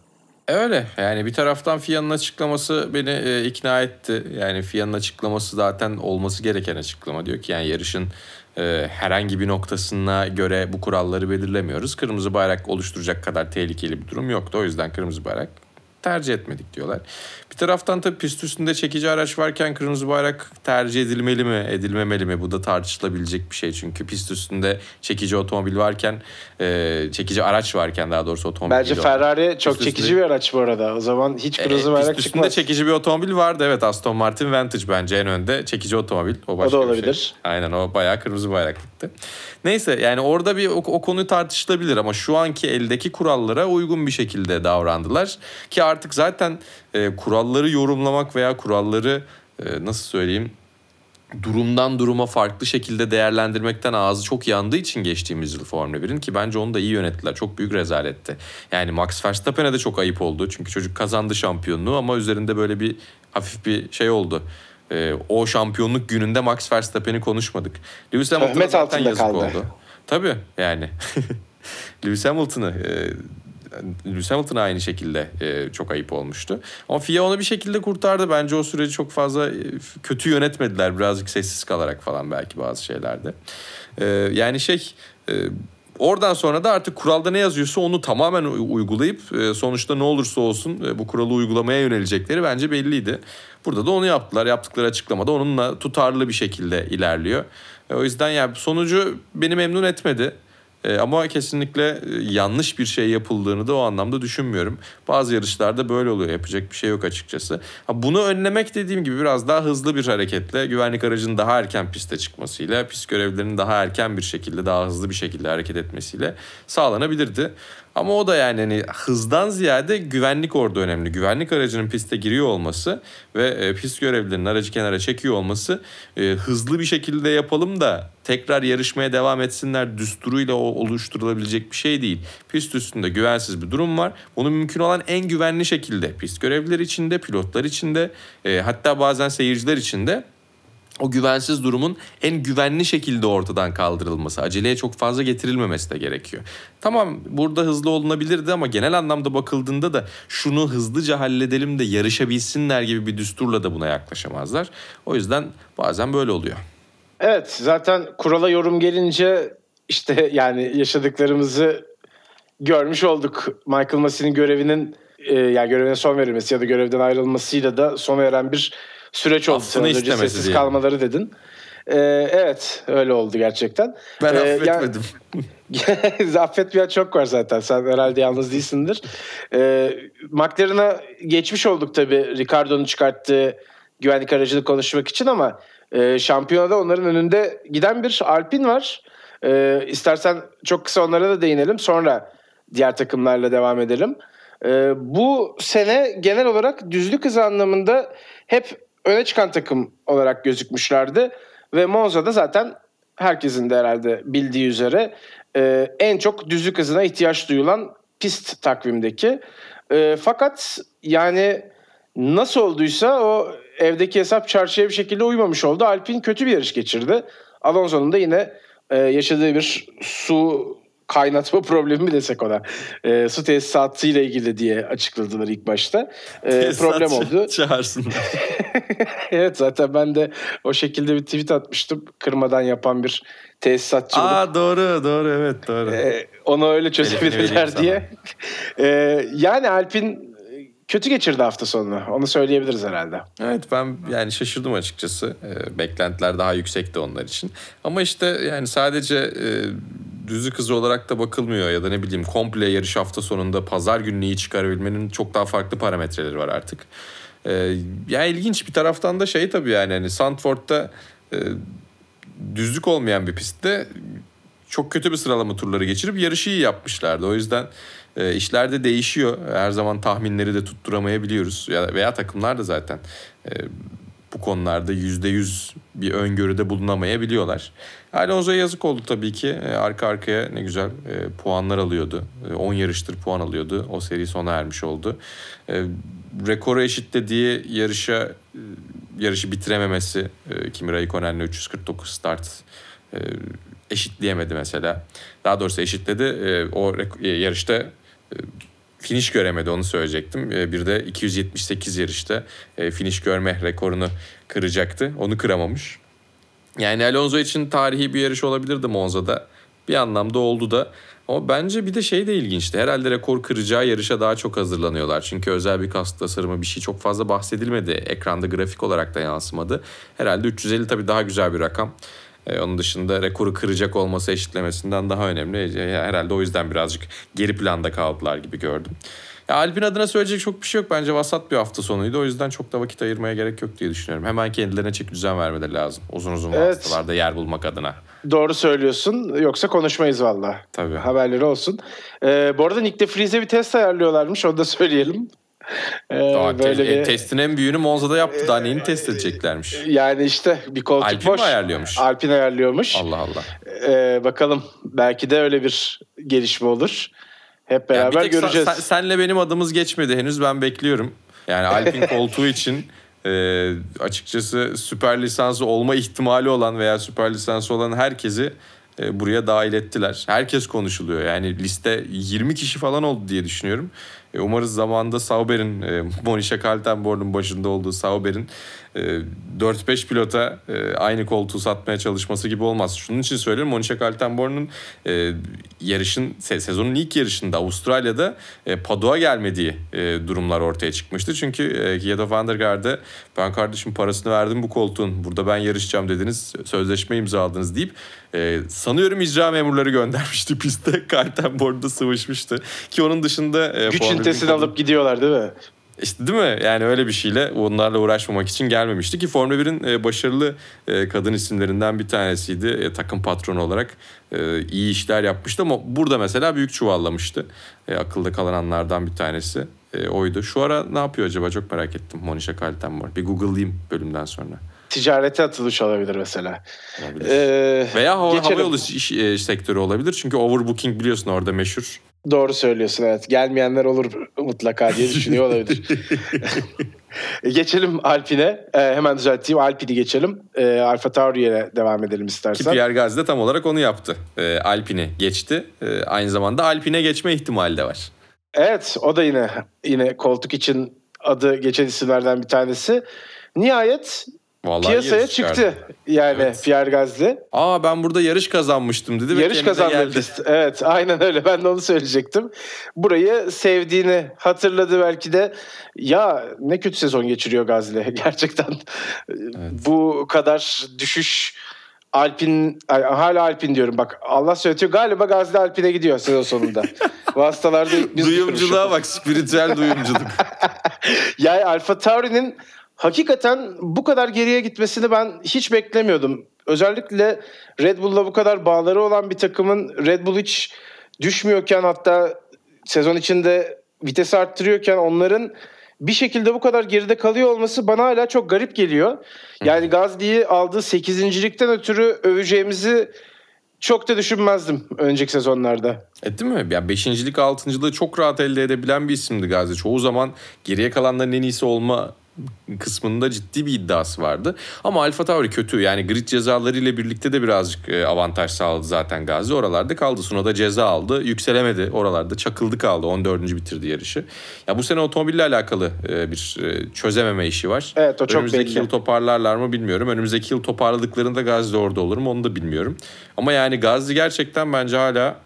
Speaker 1: Öyle yani bir taraftan FIA'nın açıklaması beni e, ikna etti. Yani FIA'nın açıklaması zaten olması gereken açıklama. Diyor ki yani yarışın e, herhangi bir noktasına göre bu kuralları belirlemiyoruz. Kırmızı bayrak oluşturacak kadar tehlikeli bir durum yoktu. O yüzden kırmızı bayrak tercih etmedik diyorlar. Bir taraftan tabii pist üstünde çekici araç varken kırmızı bayrak tercih edilmeli mi, edilmemeli mi? Bu da tartışılabilecek bir şey. Çünkü pist üstünde çekici otomobil varken, e, çekici araç varken daha doğrusu otomobil
Speaker 3: Bence
Speaker 1: o.
Speaker 3: Ferrari çok
Speaker 1: Pist
Speaker 3: çekici
Speaker 1: üstünde-
Speaker 3: bir araç bu arada. O zaman hiç kırmızı
Speaker 1: e,
Speaker 3: bayrak
Speaker 1: pist üstünde
Speaker 3: çıkmaz.
Speaker 1: çekici bir otomobil vardı. Evet Aston Martin Vantage bence en önde. Çekici otomobil. O, başka
Speaker 3: da
Speaker 1: bir
Speaker 3: olabilir.
Speaker 1: Şey. Aynen o bayağı kırmızı bayraklıktı. Neyse yani orada bir o, o konu tartışılabilir ama şu anki eldeki kurallara uygun bir şekilde davrandılar. Ki artık zaten e, kuralları yorumlamak veya kuralları e, nasıl söyleyeyim durumdan duruma farklı şekilde değerlendirmekten ağzı çok yandığı için geçtiğimiz yıl Formula 1'in ki bence onu da iyi yönettiler. Çok büyük rezaletti. Yani Max Verstappen'e de çok ayıp oldu. Çünkü çocuk kazandı şampiyonluğu ama üzerinde böyle bir hafif bir şey oldu. Ee, o şampiyonluk gününde Max Verstappen'i konuşmadık. Lewis Hamilton'a zaten yazık
Speaker 3: kaldı.
Speaker 1: oldu. Tabii yani. Lewis Hamilton'ı e, Lewis Hamilton'a aynı şekilde e, çok ayıp olmuştu. Ama FIA onu bir şekilde kurtardı. Bence o süreci çok fazla e, kötü yönetmediler. Birazcık sessiz kalarak falan belki bazı şeylerde. E, yani şey e, oradan sonra da artık kuralda ne yazıyorsa onu tamamen uygulayıp e, sonuçta ne olursa olsun e, bu kuralı uygulamaya yönelecekleri bence belliydi. Burada da onu yaptılar. Yaptıkları açıklamada onunla tutarlı bir şekilde ilerliyor. O yüzden yani sonucu beni memnun etmedi. E, ama kesinlikle e, yanlış bir şey yapıldığını da o anlamda düşünmüyorum. Bazı yarışlarda böyle oluyor. Yapacak bir şey yok açıkçası. Bunu önlemek dediğim gibi biraz daha hızlı bir hareketle güvenlik aracının daha erken piste çıkmasıyla, pist görevlilerinin daha erken bir şekilde, daha hızlı bir şekilde hareket etmesiyle sağlanabilirdi. Ama o da yani hani hızdan ziyade güvenlik orada önemli. Güvenlik aracının piste giriyor olması ve e, pist görevlilerinin aracı kenara çekiyor olması e, hızlı bir şekilde yapalım da tekrar yarışmaya devam etsinler düsturuyla o oluşturulabilecek bir şey değil. Pist üstünde güvensiz bir durum var. Bunu mümkün olan en güvenli şekilde pist görevlileri içinde, pilotlar içinde, e, hatta bazen seyirciler içinde o güvensiz durumun en güvenli şekilde ortadan kaldırılması, aceleye çok fazla getirilmemesi de gerekiyor. Tamam burada hızlı olunabilirdi ama genel anlamda bakıldığında da şunu hızlıca halledelim de yarışabilsinler gibi bir düsturla da buna yaklaşamazlar. O yüzden bazen böyle oluyor.
Speaker 3: Evet zaten kurala yorum gelince işte yani yaşadıklarımızı görmüş olduk. Michael Massey'nin görevinin e, yani görevine son verilmesi ya da görevden ayrılmasıyla da sona eren bir süreç oldu. Az önce sessiz kalmaları dedin. Ee, evet öyle oldu gerçekten.
Speaker 1: Ben
Speaker 3: Ee,
Speaker 1: affetmedim.
Speaker 3: Yani, affetmeyen çok var zaten. Sen herhalde yalnız değilsindir. Ee, McLaren'a geçmiş olduk tabii Ricardo'nun çıkarttığı güvenlik aracını konuşmak için ama e, şampiyonada onların önünde giden bir Alpine var. Ee, istersen çok kısa onlara da değinelim. Sonra diğer takımlarla devam edelim. Ee, bu sene genel olarak düzlük hızı anlamında hep öne çıkan takım olarak gözükmüşlerdi. Ve Monza'da zaten herkesin de herhalde bildiği üzere e, en çok düzlük hızına ihtiyaç duyulan pist takvimdeki. E, fakat yani nasıl olduysa o evdeki hesap çarşıya bir şekilde uymamış oldu. Alpine kötü bir yarış geçirdi. Alonso'nun da yine e, yaşadığı bir su kaynatma problemi mi desek ona. E, su tesisatıyla ilgili diye açıkladılar ilk başta. E, problem oldu.
Speaker 1: Çağırsınlar.
Speaker 3: evet zaten ben de o şekilde bir tweet atmıştım. Kırmadan yapan bir tesisatçı
Speaker 1: Aa doğru doğru evet doğru.
Speaker 3: e, onu öyle çözebilirler diye. E, yani Alpin kötü geçirdi hafta sonunu. Onu söyleyebiliriz herhalde.
Speaker 1: Evet ben yani şaşırdım açıkçası. Beklentiler daha yüksekti onlar için. Ama işte yani sadece düzlük hızı olarak da bakılmıyor ya da ne bileyim komple yarış hafta sonunda pazar iyi çıkarabilmenin çok daha farklı parametreleri var artık. Ee, yani ilginç bir taraftan da şey tabii yani hani Sandford'da e, düzlük olmayan bir pistte çok kötü bir sıralama turları geçirip yarışı iyi yapmışlardı. O yüzden e, işler de değişiyor. Her zaman tahminleri de tutturamayabiliyoruz. Ya, veya takımlar da zaten e, bu konularda yüzde yüz bir öngörüde bulunamayabiliyorlar. Alonso'ya yazık oldu tabii ki. E, arka arkaya ne güzel e, puanlar alıyordu. E, 10 yarıştır puan alıyordu. O seri sona ermiş oldu. E, rekoru eşitlediği yarışa e, yarışı bitirememesi e, Kimi Raikkonen'le 349 start e, eşitleyemedi mesela. Daha doğrusu eşitledi. E, o e, yarışta e, finish göremedi onu söyleyecektim. E, bir de 278 yarışta e, finish görme rekorunu kıracaktı. Onu kıramamış. Yani Alonso için tarihi bir yarış olabilirdi Monza'da. Bir anlamda oldu da. Ama bence bir de şey de ilginçti. Herhalde rekor kıracağı yarışa daha çok hazırlanıyorlar. Çünkü özel bir kask tasarımı bir şey çok fazla bahsedilmedi. Ekranda grafik olarak da yansımadı. Herhalde 350 tabii daha güzel bir rakam. Ee, onun dışında rekoru kıracak olması eşitlemesinden daha önemli. Ee, Herhalde o yüzden birazcık geri planda kaldılar gibi gördüm. Ya Alpin adına söyleyecek çok bir şey yok. Bence vasat bir hafta sonuydu. O yüzden çok da vakit ayırmaya gerek yok diye düşünüyorum. Hemen kendilerine çek düzen vermeleri lazım. Uzun uzun
Speaker 3: Evet.
Speaker 1: vasıtalarda yer bulmak adına.
Speaker 3: Doğru söylüyorsun. Yoksa konuşmayız valla.
Speaker 1: Tabii.
Speaker 3: Haberleri olsun. Ee, bu arada Nick de Vries'e bir test ayarlıyorlarmış. Onu da söyleyelim. Ee,
Speaker 1: Aa,
Speaker 3: böyle
Speaker 1: e,
Speaker 3: bir-
Speaker 1: testin en büyüğünü Monza'da yaptı. Daha neyini test edeceklermiş?
Speaker 3: Yani işte bir koltuk
Speaker 1: Alpin
Speaker 3: boş.
Speaker 1: ayarlıyormuş?
Speaker 3: Alpin ayarlıyormuş.
Speaker 1: Allah Allah.
Speaker 3: Ee, bakalım belki de öyle bir gelişme olur. Hep
Speaker 1: Yani
Speaker 3: beraber
Speaker 1: sen-
Speaker 3: göreceğiz.
Speaker 1: sen- senle benim adımız geçmedi henüz ben bekliyorum. Yani Alpin koltuğu için e, açıkçası süper lisansı olma ihtimali olan veya süper lisansı olan herkesi e, buraya dahil ettiler. Herkes konuşuluyor. Yani liste 20 kişi falan oldu diye düşünüyorum. E, umarız zamanında Sauber'in, e, Monisha Kaltenborn'un başında olduğu Sauber'in 4-5 pilota e, aynı koltuğu satmaya çalışması gibi olmaz. Şunun için söylüyorum Monisha Kaltenborn'un e, yarışın se- sezonun ilk yarışında Avustralya'da e, Padua gelmediği durumlar ortaya çıkmıştı. Çünkü de Van der Garde ben kardeşim parasını verdim bu koltuğun burada ben yarışacağım dediniz sözleşme imzaladınız deyip sanıyorum icra memurları göndermişti pistte. Kaltenborn'da sıvışmıştı. Ki onun dışında...
Speaker 3: Güç ünitesini alıp gidiyorlar değil mi?
Speaker 1: İşte değil mi? Yani öyle bir şeyle onlarla uğraşmamak için gelmemişti ki Formula 1'in e, başarılı e, kadın isimlerinden bir tanesiydi. E, takım patronu olarak iyi işler yapmıştı ama burada mesela büyük çuvallamıştı. Akılda kalan anlardan bir tanesi oydu. Şu ara ne yapıyor acaba çok merak ettim Monisha Kaltenborn. Bir Google'layayım bölümden sonra.
Speaker 3: Ticarete atılış olabilir mesela.
Speaker 1: Olabilir.
Speaker 3: Ee,
Speaker 1: Veya hava,
Speaker 3: geçelim.
Speaker 1: havayolu iş- e, sektörü olabilir. Çünkü overbooking biliyorsun orada meşhur.
Speaker 3: Doğru söylüyorsun evet. Gelmeyenler olur mutlaka diye düşünüyor olabilir. E, geçelim Alpine. Ee, hemen düzelteyim. Alpine'i geçelim. Ee, Alfa Tauri'ye devam edelim
Speaker 1: Ki
Speaker 3: istersen.
Speaker 1: Pierre Gasly de tam olarak onu yaptı. E, Alpine geçti. E, aynı zamanda Alpine geçme ihtimali de var.
Speaker 3: Evet o da yine yine koltuk için adı geçen isimlerden bir tanesi. Nihayet
Speaker 1: Vallahi
Speaker 3: piyasaya çıktı. Yani
Speaker 1: Evet.
Speaker 3: Pierre Gasly.
Speaker 1: Aa ben burada yarış kazanmıştım dedi
Speaker 3: Yarış kazandı. Evet aynen öyle ben de onu söyleyecektim. Burayı sevdiğini hatırladı belki de. Ya ne kötü sezon geçiriyor Gazli gerçekten. Bu kadar düşüş Alpin ay, hala Alpin diyorum bak Allah söyletiyor galiba Gazli Alpin'e gidiyor sezon sonunda. Vasıtalarda biz
Speaker 1: Duyumculuğa bak spiritüel duyumculuk.
Speaker 3: Yani Alfa Tauri'nin hakikaten bu kadar geriye gitmesini ben hiç beklemiyordum. Özellikle Red Bull'la bu kadar bağları olan bir takımın Red Bull hiç düşmüyorken hatta sezon içinde vites arttırıyorken onların bir şekilde bu kadar geride kalıyor olması bana hala çok garip geliyor. Yani Gazli'yi aldığı 8.likten ötürü öveceğimizi çok da düşünmezdim önceki sezonlarda.
Speaker 1: E değil mi? Ya beşincilik, altıncılığı çok rahat elde edebilen bir isimdi Gazi. Çoğu zaman geriye kalanların en iyisi olma kısmında ciddi bir iddiası vardı. Ama Alfa Tauri kötü. Yani grid cezalarıyla birlikte de birazcık e, avantaj sağladı zaten Gazi. Oralarda kaldı. Sunoda ceza aldı. Yükselemedi. Oralarda çakıldı kaldı. 14. bitirdi yarışı. Ya bu sene otomobille alakalı e, bir e, çözememe işi var.
Speaker 3: Evet, o çok
Speaker 1: Önümüzdeki
Speaker 3: belli.
Speaker 1: yıl toparlarlar mı bilmiyorum. Önümüzdeki yıl toparladıklarında Gazi de orada olur mu onu da bilmiyorum. Ama yani Gazi gerçekten bence hala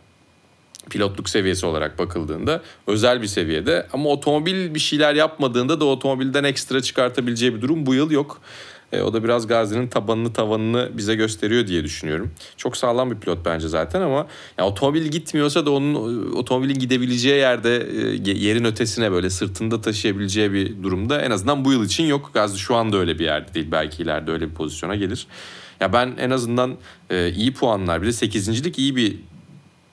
Speaker 1: pilotluk seviyesi olarak bakıldığında özel bir seviyede ama otomobil bir şeyler yapmadığında da otomobilden ekstra çıkartabileceği bir durum bu yıl yok. E, o da biraz Gazi'nin tabanını tavanını bize gösteriyor diye düşünüyorum. Çok sağlam bir pilot bence zaten ama ya otomobil gitmiyorsa da onun e, otomobilin gidebileceği yerde e, yerin ötesine böyle sırtında taşıyabileceği bir durumda en azından bu yıl için yok. Gazi şu anda öyle bir yerde değil. Belki ileride öyle bir pozisyona gelir. Ya ben en azından e, iyi puanlar bir de 8.lik iyi bir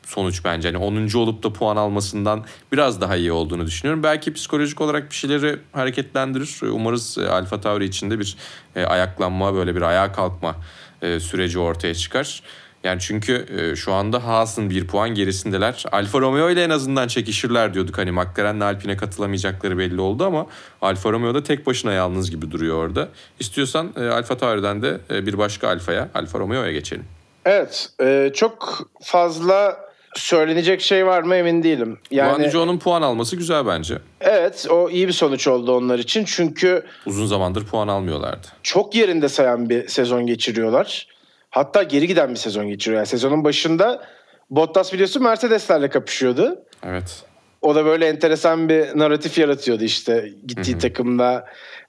Speaker 1: sonuç bence. Hani 10. olup da puan almasından biraz daha iyi olduğunu düşünüyorum. Belki psikolojik olarak bir şeyleri hareketlendirir. Umarız e, Alfa Tauri içinde bir e, ayaklanma, böyle bir ayağa kalkma e, süreci ortaya çıkar. Yani çünkü şu anda Haas'ın bir puan gerisindeler. Alfa Romeo ile en azından çekişirler diyorduk. Hani McLaren'le Alpine katılamayacakları belli oldu ama Alfa Romeo da tek başına yalnız gibi duruyor orada. İstiyorsan Alfa Tauri'den de bir başka Alfa'ya, Alfa Romeo'ya geçelim.
Speaker 3: Evet, çok fazla söylenecek şey var mı emin değilim.
Speaker 1: Yani onun puan alması güzel bence.
Speaker 3: evet o iyi bir sonuç oldu onlar için. Çünkü
Speaker 1: Uzun zamandır puan almıyorlardı.
Speaker 3: çok yerinde sayan bir sezon geçiriyorlar. Hatta geri giden bir sezon geçiriyor. Yani sezonun başında Bottas biliyorsun Mercedeslerle kapışıyordu.
Speaker 1: Evet.
Speaker 3: O da böyle enteresan bir narratif yaratıyordu işte. Gittiği takımda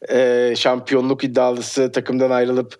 Speaker 3: e, şampiyonluk iddialısı takımdan ayrılıp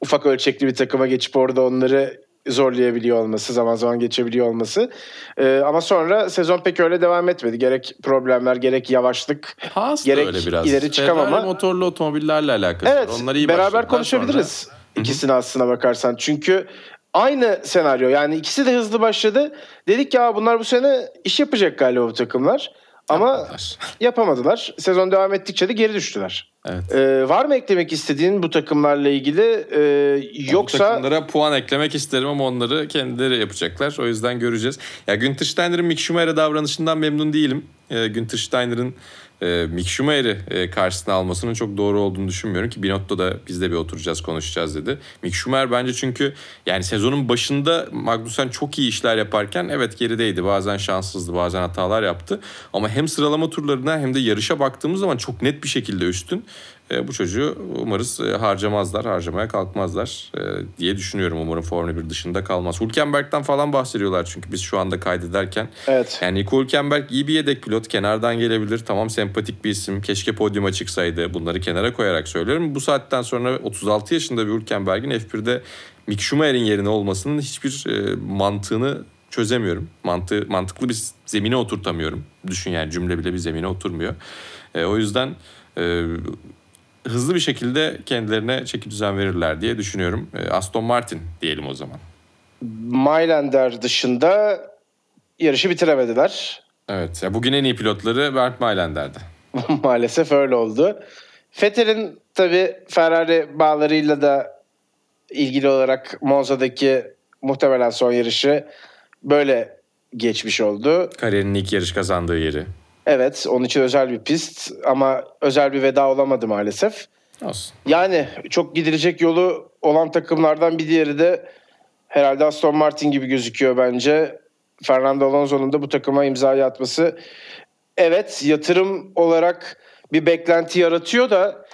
Speaker 3: ufak ölçekli bir takıma geçip orada onları zorlayabiliyor olması, zaman zaman geçebiliyor olması. E, ama sonra sezon pek öyle devam etmedi. Gerek problemler, gerek yavaşlık.
Speaker 1: Haas
Speaker 3: Gerek
Speaker 1: öyle biraz.
Speaker 3: ileri çıkamama.
Speaker 1: Ferrari motorlu otomobillerle alakası
Speaker 3: Evet,
Speaker 1: var. Onlar iyi
Speaker 3: beraber konuşabiliriz ikisini aslına bakarsan. Çünkü aynı senaryo yani ikisi de hızlı başladı. Dedik ya bunlar bu sene iş yapacak galiba bu takımlar. Ama
Speaker 1: Yapmadılar.
Speaker 3: yapamadılar. Sezon devam ettikçe de geri düştüler.
Speaker 1: Evet.
Speaker 3: Ee, var mı eklemek istediğin bu takımlarla ilgili? Ee,
Speaker 1: Bu
Speaker 3: yoksa
Speaker 1: takımlara puan eklemek isterim ama onları kendileri yapacaklar. O yüzden göreceğiz. Ya Günther Steiner'ın Mick Schumacher'e davranışından memnun değilim. E, Günther Steiner'ın e, Mick Schumacher'i e, karşısına almasının çok doğru olduğunu düşünmüyorum ki Binotto da biz de bir oturacağız konuşacağız dedi. Mick Schumacher bence çünkü yani sezonun başında Magnussen çok iyi işler yaparken evet gerideydi. Bazen şanssızdı bazen hatalar yaptı. Ama hem sıralama turlarına hem de yarışa baktığımız zaman çok net bir şekilde üstün. E, bu çocuğu umarız e, harcamazlar, harcamaya kalkmazlar e, diye düşünüyorum. Umarım Formula 1 dışında kalmaz. Hülkenberg'den falan bahsediyorlar çünkü biz şu anda kaydederken.
Speaker 3: Evet.
Speaker 1: Yani Nico Hülkenberg iyi bir yedek pilot. Kenardan gelebilir. Tamam sempatik bir isim. Keşke podyuma çıksaydı. Bunları kenara koyarak söylüyorum. Bu saatten sonra 36 yaşında bir Hülkenberg'in F1'de Mick Schumacher'in yerine olmasının hiçbir mantığını çözemiyorum. Mantığı, mantıklı bir zemine oturtamıyorum. Düşün yani cümle bile bir zemine oturmuyor. E, o yüzden e, hızlı bir şekilde kendilerine çeki düzen verirler diye düşünüyorum. E, Aston Martin diyelim o zaman.
Speaker 3: Mailander dışında yarışı bitiremediler.
Speaker 1: Evet. Ya bugün en iyi pilotları Bernd Mailander'di.
Speaker 3: Maalesef öyle oldu. Vettel'in tabii Ferrari bağlarıyla da ilgili olarak Monza'daki muhtemelen son yarışı böyle geçmiş oldu.
Speaker 1: Kariyerinin ilk yarış kazandığı yeri.
Speaker 3: Evet onun için özel bir pist ama özel bir veda olamadı maalesef.
Speaker 1: Olsun.
Speaker 3: Yani çok gidilecek yolu olan takımlardan bir diğeri de herhalde Aston Martin gibi gözüküyor bence. Fernando Alonso'nun da bu takıma imzayı atması evet yatırım olarak bir beklenti yaratıyor da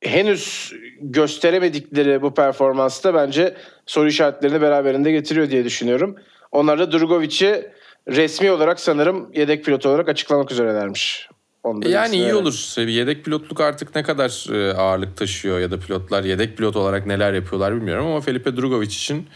Speaker 3: henüz gösteremedikleri bu performansta bence soru işaretlerini beraberinde getiriyor diye düşünüyorum. Onlar da Drogovic'i resmi olarak sanırım yedek pilot olarak açıklamak üzerelermiş. Onu da
Speaker 1: Yani iyi
Speaker 3: verelim.
Speaker 1: olur. Yedek pilotluk artık ne kadar e, ağırlık taşıyor ya da pilotlar yedek pilot olarak neler yapıyorlar bilmiyorum ama Felipe Drugovich için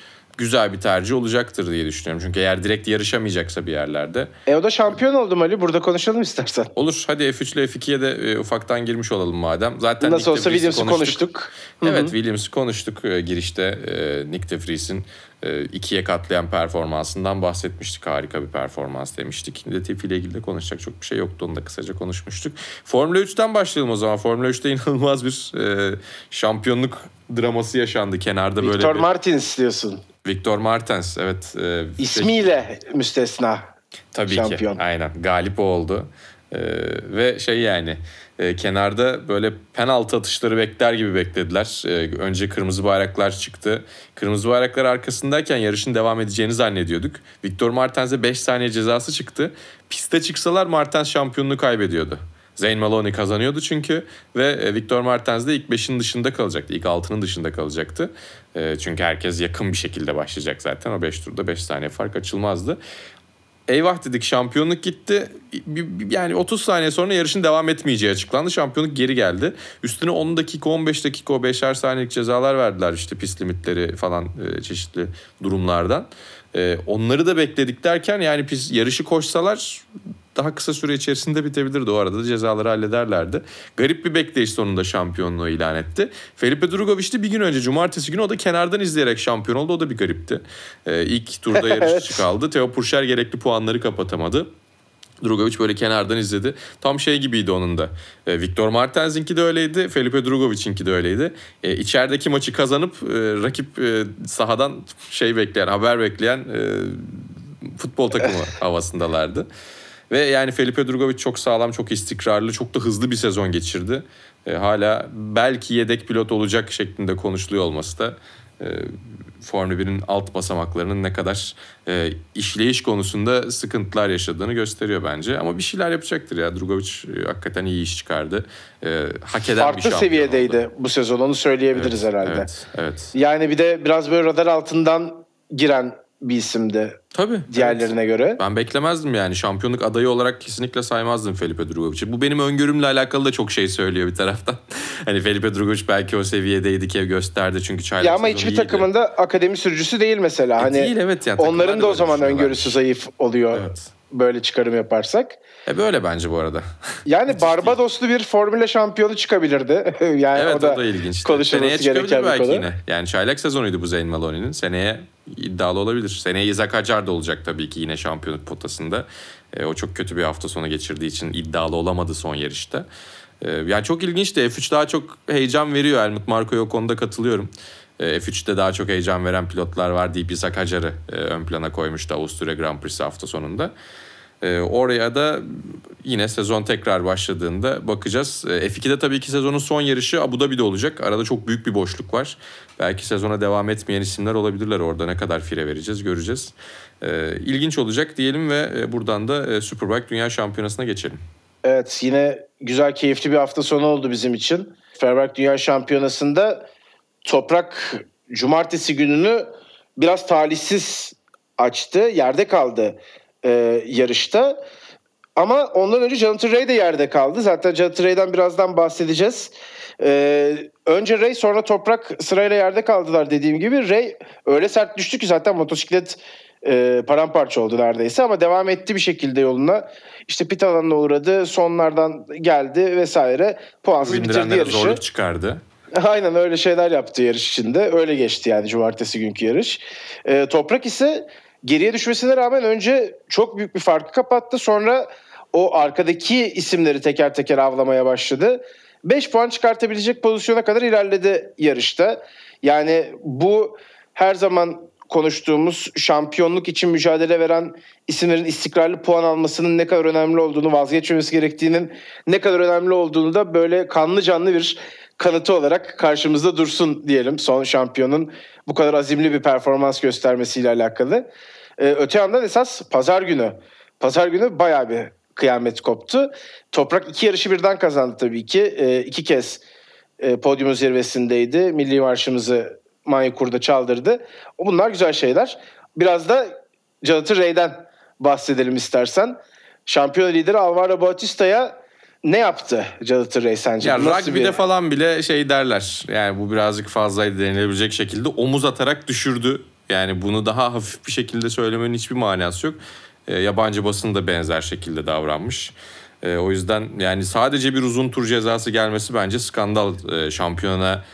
Speaker 1: güzel bir tercih olacaktır diye düşünüyorum. Çünkü eğer direkt yarışamayacaksa bir yerlerde
Speaker 3: E o da şampiyon oldu Ali. Burada konuşalım istersen.
Speaker 1: olur. Hadi F3 ile F2'ye de e, ufaktan girmiş olalım madem. Zaten
Speaker 3: Nasıl
Speaker 1: Nick
Speaker 3: olsa Williams'ı konuştuk.
Speaker 1: Evet Williams'ı konuştuk e, girişte. E, Nick de Vries'in e, ikiye katlayan performansından bahsetmiştik. Harika bir performans demiştik. Latifi ile ilgili de konuşacak çok bir şey yoktu. Onu da kısaca konuşmuştuk. Formula 3'ten başlayalım o zaman. Formula 3'te inanılmaz bir e, şampiyonluk draması yaşandı. Kenarda böyle
Speaker 3: Victor. Martins diyorsun.
Speaker 1: Victor Martens evet. E,
Speaker 3: İsmiyle müstesna.
Speaker 1: Tabii
Speaker 3: şampiyon.
Speaker 1: ki. Aynen. Galip o oldu. Ee, ve şey yani e, kenarda böyle penaltı atışları bekler gibi beklediler. Ee, önce kırmızı bayraklar çıktı. Kırmızı bayraklar arkasındayken yarışın devam edeceğini zannediyorduk. Victor Martens'e 5 saniye cezası çıktı. Piste çıksalar Martens şampiyonluğu kaybediyordu. Zayn Maloney kazanıyordu çünkü ve e, Victor Martens de ilk 5'in dışında kalacaktı. İlk 6'nın dışında kalacaktı. E, Çünkü herkes yakın bir şekilde başlayacak zaten. O 5 turda 5 saniye fark açılmazdı eyvah dedik şampiyonluk gitti. Yani 30 saniye sonra yarışın devam etmeyeceği açıklandı. Şampiyonluk geri geldi. Üstüne 10 dakika 15 dakika o 5'er saniyelik cezalar verdiler işte pist limitleri falan e, çeşitli durumlardan. Onları da bekledik derken yani pist yarışı koşsalar daha kısa süre içerisinde bitebilirdi. O arada da cezaları hallederlerdi. Garip bir bekleyiş sonunda şampiyonluğu ilan etti. Felipe Drugovich de bir gün önce cumartesi günü o da kenardan izleyerek şampiyon oldu. O da bir garipti. Ee, ilk turda yarış
Speaker 3: Evet.
Speaker 1: dışı kaldı. Theo Purcher gerekli puanları kapatamadı. Drugovic böyle kenardan izledi. Tam şey gibiydi onun da. Ee, Victor Martens'inki de öyleydi. Felipe Drugovic'inki de öyleydi. Ee, içerideki maçı kazanıp e, rakip e, sahadan şey bekleyen, haber bekleyen e, futbol takımı havasındalardı. Ve yani Felipe Drugovic çok sağlam, çok istikrarlı, çok da hızlı bir sezon geçirdi. E, hala belki yedek pilot olacak şeklinde konuşuluyor olması da e, Formula 1'in alt basamaklarının ne kadar e, işleyiş konusunda sıkıntılar yaşadığını gösteriyor bence. Ama bir şeyler yapacaktır ya. Drugovic e, hakikaten iyi iş çıkardı. E, hak eden bir
Speaker 3: Farklı
Speaker 1: şampiyon
Speaker 3: seviyedeydi
Speaker 1: oldu.
Speaker 3: bu sezon onu söyleyebiliriz
Speaker 1: Evet,
Speaker 3: herhalde.
Speaker 1: Evet, evet.
Speaker 3: Yani bir de biraz böyle radar altından giren bir isimdi
Speaker 1: Tabii. evet.
Speaker 3: diğerlerine göre.
Speaker 1: Ben beklemezdim yani. Şampiyonluk adayı olarak kesinlikle saymazdım Felipe Drugovic'i. Bu benim öngörümle alakalı da çok şey söylüyor bir taraftan. hani Felipe Drugovic belki o seviyedeydi ki gösterdi çünkü çaylak
Speaker 3: Ya ama hiçbir
Speaker 1: iyiydi.
Speaker 3: takımında akademi sürücüsü değil mesela.
Speaker 1: E
Speaker 3: hani
Speaker 1: değil, evet yani.
Speaker 3: Onların da o zaman
Speaker 1: düşünüyorlar.
Speaker 3: öngörüsü zayıf oluyor.
Speaker 1: Evet.
Speaker 3: Böyle çıkarım yaparsak.
Speaker 1: E böyle bence bu arada.
Speaker 3: Yani Barbadoslu bir Formula şampiyonu çıkabilirdi. yani
Speaker 1: evet
Speaker 3: o da,
Speaker 1: ilginç.
Speaker 3: konuşulması
Speaker 1: Seneye çıkabilir
Speaker 3: gereken bir
Speaker 1: belki
Speaker 3: konu.
Speaker 1: yine. Yani çaylak sezonuydu bu Zayn Maloney'nin. Seneye iddialı olabilir. Seneye Isaac Hacar da olacak tabii ki yine şampiyonluk potasında. E, o çok kötü bir hafta sonu geçirdiği için iddialı olamadı son yarışta. E, yani çok ilginçti. F3 daha çok heyecan veriyor. Helmut Marko'ya o konuda katılıyorum. E, F3'te daha çok heyecan veren pilotlar var deyip Isaac Hacar'ı e, ön plana koymuştu Avusturya Grand Prix'si hafta sonunda. E, oraya da yine sezon tekrar başladığında bakacağız. E, F2'de tabii ki sezonun son yarışı Abu Dhabi'de olacak. Arada çok büyük bir boşluk var. Belki sezona devam etmeyen isimler olabilirler orada. Ne kadar fire vereceğiz göreceğiz. E, ilginç olacak diyelim ve e, buradan da e, Superbike Dünya Şampiyonası'na geçelim.
Speaker 3: Evet yine güzel keyifli bir hafta sonu oldu bizim için. Superbike Dünya Şampiyonası'nda Toprak cumartesi gününü biraz talihsiz açtı. Yerde kaldı e, yarışta. Ama ondan önce Jonathan Ray de yerde kaldı. Zaten Jonathan Ray'den birazdan bahsedeceğiz. Ee, önce Ray sonra Toprak sırayla yerde kaldılar dediğim gibi. Ray öyle sert düştü ki zaten motosiklet e, paramparça oldu neredeyse ama devam etti bir şekilde yoluna. İşte pit alanına uğradı. Sonlardan geldi vesaire. Puansız bitirdi yarışı.
Speaker 1: zorluk çıkardı.
Speaker 3: Aynen öyle şeyler yaptı yarış içinde. Öyle geçti yani cumartesi günkü yarış. Ee, Toprak ise geriye düşmesine rağmen önce çok büyük bir farkı kapattı. Sonra o arkadaki isimleri teker teker avlamaya başladı. 5 puan çıkartabilecek pozisyona kadar ilerledi yarışta. Yani bu her zaman konuştuğumuz şampiyonluk için mücadele veren isimlerin istikrarlı puan almasının ne kadar önemli olduğunu, vazgeçmemesi gerektiğinin ne kadar önemli olduğunu da böyle kanlı canlı bir kanıtı olarak karşımızda dursun diyelim son şampiyonun bu kadar azimli bir performans göstermesiyle alakalı. Ee, öte yandan esas pazar günü. Pazar günü bayağı bir kıyamet koptu. Toprak iki yarışı birden kazandı tabii ki. Ee, iki kez e, podyumun zirvesindeydi. Milli marşımızı Manyekur'da çaldırdı. Bunlar güzel şeyler. Biraz da Jonathan Ray'den bahsedelim istersen. Şampiyon lideri Alvaro Bautista'ya ne yaptı Jonathan Ray sence?
Speaker 1: Ya
Speaker 3: Nasıl
Speaker 1: rugby'de
Speaker 3: bir-
Speaker 1: falan bile şey derler. Yani bu birazcık fazlaydı denilebilecek şekilde omuz atarak düşürdü. Yani bunu daha hafif bir şekilde söylemenin hiçbir manası yok. E, yabancı basın da benzer şekilde davranmış. E, o yüzden yani sadece bir uzun tur cezası gelmesi bence skandal. E, şampiyona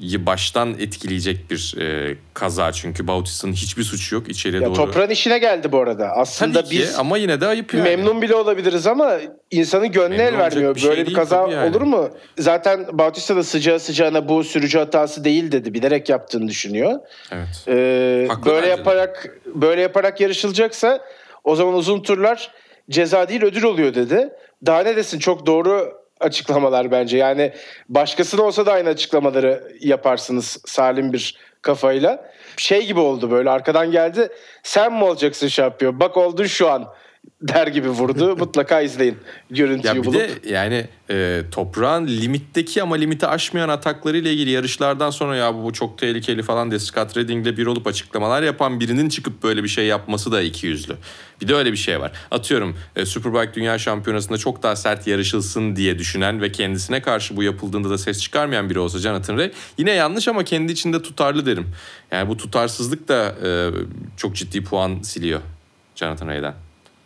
Speaker 1: baştan etkileyecek bir e, kaza çünkü Bautista'nın hiçbir suçu yok içeriye
Speaker 3: Ya
Speaker 1: doğru.
Speaker 3: toprağın işine geldi bu arada. Aslında
Speaker 1: Tabii ki
Speaker 3: biz
Speaker 1: ama yine de ayıp yani.
Speaker 3: memnun bile olabiliriz ama insanın gönlü
Speaker 1: Memnun
Speaker 3: el vermiyor.
Speaker 1: bir şey
Speaker 3: Böyle bir
Speaker 1: değil
Speaker 3: kaza
Speaker 1: yani.
Speaker 3: olur mu? Zaten Bautista da sıcağı sıcağına bu sürücü hatası değil dedi. Bilerek yaptığını düşünüyor.
Speaker 1: Evet.
Speaker 3: Ee,
Speaker 1: Haklı
Speaker 3: böyle
Speaker 1: bence de.
Speaker 3: yaparak böyle yaparak yarışılacaksa o zaman uzun turlar ceza değil ödül oluyor dedi. Daha ne desin çok doğru açıklamalar bence. Yani başkasına olsa da aynı açıklamaları yaparsınız salim bir kafayla. Şey gibi oldu böyle arkadan geldi. Sen mi olacaksın şampiyon? Bak oldun şu an der gibi vurdu. Mutlaka izleyin görüntüyü
Speaker 1: Ya bir
Speaker 3: bulup.
Speaker 1: de yani e, toprağın limitteki ama limiti aşmayan ataklarıyla ilgili yarışlardan sonra ya bu, bu çok tehlikeli falan diye Scott Redding'le bir olup açıklamalar yapan birinin çıkıp böyle bir şey yapması da iki yüzlü. Bir de öyle bir şey var. Atıyorum e, Superbike Dünya Şampiyonası'nda çok daha sert yarışılsın diye düşünen ve kendisine karşı bu yapıldığında da ses çıkarmayan biri olsa Jonathan Ray yine yanlış ama kendi içinde tutarlı derim. Yani bu tutarsızlık da e, çok ciddi puan siliyor Jonathan Ray'den.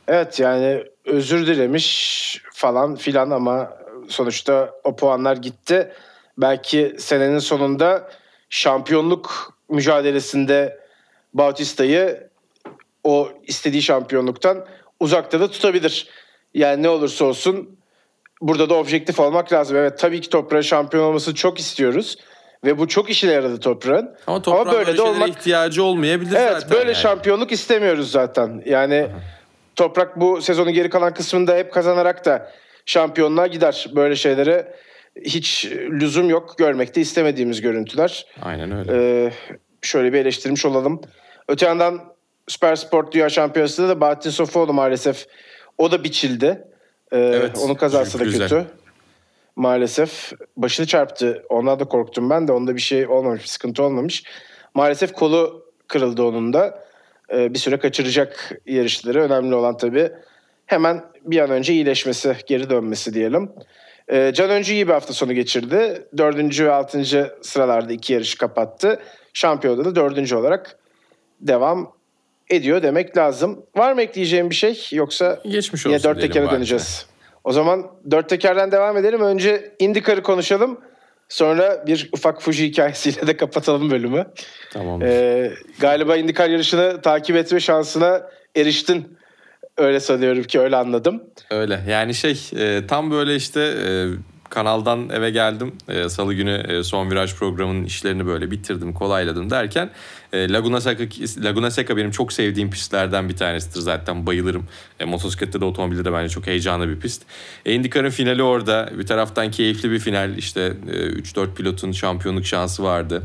Speaker 3: Evet yani özür dilemiş falan filan ama sonuçta o puanlar gitti. Belki senenin sonunda şampiyonluk mücadelesinde Bautista'yı o istediği şampiyonluktan uzakta da tutabilir. Yani ne olursa olsun burada da objektif olmak lazım. Evet tabii ki toprağın şampiyon olmasını çok istiyoruz. Ve bu çok işine yaradı toprağın.
Speaker 1: Ama toprağın
Speaker 3: Ama böyle
Speaker 1: böyle
Speaker 3: de olmak
Speaker 1: ihtiyacı olmayabilir
Speaker 3: Evet
Speaker 1: zaten.
Speaker 3: böyle
Speaker 1: yani.
Speaker 3: şampiyonluk istemiyoruz zaten. Yani Toprak bu sezonun geri kalan kısmında hep kazanarak da şampiyonluğa gider. Böyle şeylere hiç lüzum yok. Görmekte istemediğimiz görüntüler.
Speaker 1: Aynen öyle.
Speaker 3: Ee, şöyle bir eleştirmiş olalım. Öte yandan Süper Sport Dünya Şampiyonası'nda da Bahattin Sofuoğlu maalesef o da biçildi. Ee,
Speaker 1: Evet,
Speaker 3: onun kazası da
Speaker 1: güzel.
Speaker 3: kötü. Maalesef başını çarptı. Ondan da korktum ben de. Onda bir şey olmamış, bir sıkıntı olmamış. Maalesef kolu kırıldı onun da. Ee, bir süre kaçıracak yarışları. Önemli olan tabii hemen bir an önce iyileşmesi, geri dönmesi diyelim. Ee, Can Öncü iyi bir hafta sonu geçirdi. Dördüncü ve altıncı sıralarda iki yarışı kapattı. Şampiyonada da dördüncü olarak devam ediyor demek lazım. Var mı ekleyeceğim bir şey yoksa
Speaker 1: Geçmiş olsun
Speaker 3: yine dört tekere döneceğiz. O zaman dört tekerden devam edelim. Önce IndyCar'ı konuşalım. Sonra bir ufak Fuji hikayesiyle de kapatalım bölümü.
Speaker 1: Tamam.
Speaker 3: Ee, galiba IndyCar yarışını takip etme şansına eriştin. Öyle sanıyorum ki öyle anladım.
Speaker 1: Öyle yani şey e, tam böyle işte e, kanaldan eve geldim. E, Salı günü e, son viraj programının işlerini böyle bitirdim, kolayladım derken e, Laguna Seca Laguna Seca benim çok sevdiğim pistlerden bir tanesidir zaten bayılırım. E, motosiklette de otomobilde de bence çok heyecanlı bir pist. E, IndyCar'ın finali orada. Bir taraftan keyifli bir final. İşte e, 3-4 pilotun şampiyonluk şansı vardı.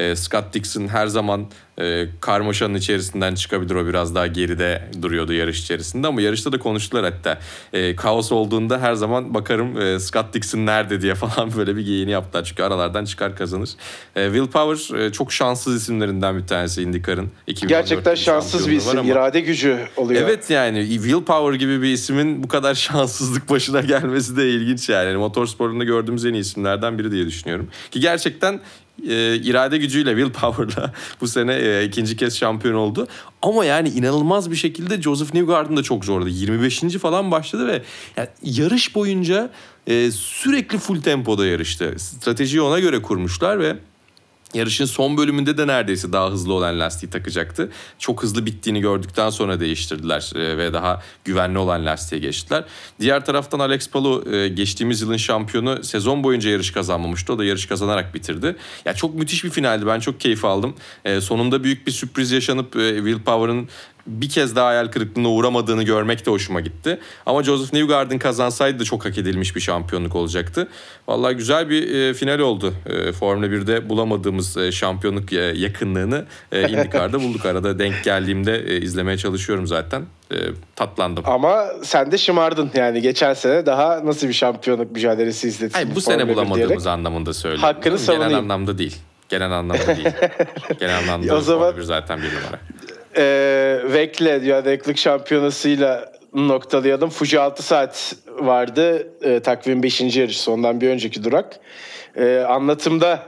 Speaker 1: E, Scott Dixon her zaman e, karmaşanın içerisinden çıkabilir. O biraz daha geride duruyordu yarış içerisinde ama yarışta da konuştular hatta. E, kaos olduğunda her zaman bakarım e, Scott Dixon nerede diye falan böyle bir geyini yaptılar. Çünkü aralardan çıkar kazanır. E, Will Power e, çok şanssız isimlerinden bir tanesi IndyCar'ın. 2014
Speaker 3: Gerçekten şanssız bir isim.
Speaker 1: ama-
Speaker 3: irade gücü oluyor.
Speaker 1: Evet yani Will Power gibi bir ismin bu kadar şanssızlık başına gelmesi de ilginç yani. yani motorsporunda gördüğümüz en iyi isimlerden biri diye düşünüyorum. Ki gerçekten e, irade gücüyle Will Power'la bu sene e, ikinci kez şampiyon oldu. Ama yani inanılmaz bir şekilde Joseph Newgarden da çok zordu. 25. falan başladı ve yani yarış boyunca e, sürekli full tempoda yarıştı. Stratejiyi ona göre kurmuşlar ve Yarışın son bölümünde de neredeyse daha hızlı olan lastiği takacaktı. Çok hızlı bittiğini gördükten sonra değiştirdiler e, ve daha güvenli olan lastiğe geçtiler. Diğer taraftan Alex Palou e, geçtiğimiz yılın şampiyonu sezon boyunca yarış kazanmamıştı. O da yarış kazanarak bitirdi. Ya çok müthiş bir finaldi. Ben çok keyif aldım. E, sonunda büyük bir sürpriz yaşanıp e, Will Power'ın bir kez daha hayal kırıklığına uğramadığını görmek de hoşuma gitti. Ama Joseph Newgarden kazansaydı da çok hak edilmiş bir şampiyonluk olacaktı. Vallahi güzel bir e, final oldu. E, Formula 1'de bulamadığımız e, şampiyonluk e, yakınlığını e, IndyCar'da bulduk. Arada denk geldiğimde e, izlemeye çalışıyorum zaten. E, tatlandım.
Speaker 3: Ama sen de şımardın yani geçen sene daha nasıl bir şampiyonluk mücadelesi izledin?
Speaker 1: Hayır, bu
Speaker 3: Formula
Speaker 1: sene
Speaker 3: 1
Speaker 1: bulamadığımız
Speaker 3: diyerek.
Speaker 1: anlamında söylüyorum.
Speaker 3: Hakkını
Speaker 1: Genel
Speaker 3: savunayım.
Speaker 1: anlamda değil. Genel anlamda değil. Genel anlamda
Speaker 3: O zaman-
Speaker 1: Formula 1 zaten bir numara.
Speaker 3: Ee, Vekle Dünya Dayanıklık Şampiyonası'yla noktalayalım. Fuji 6 saat vardı. Ee, takvim 5. yarış ondan bir önceki durak. Ee, anlatımda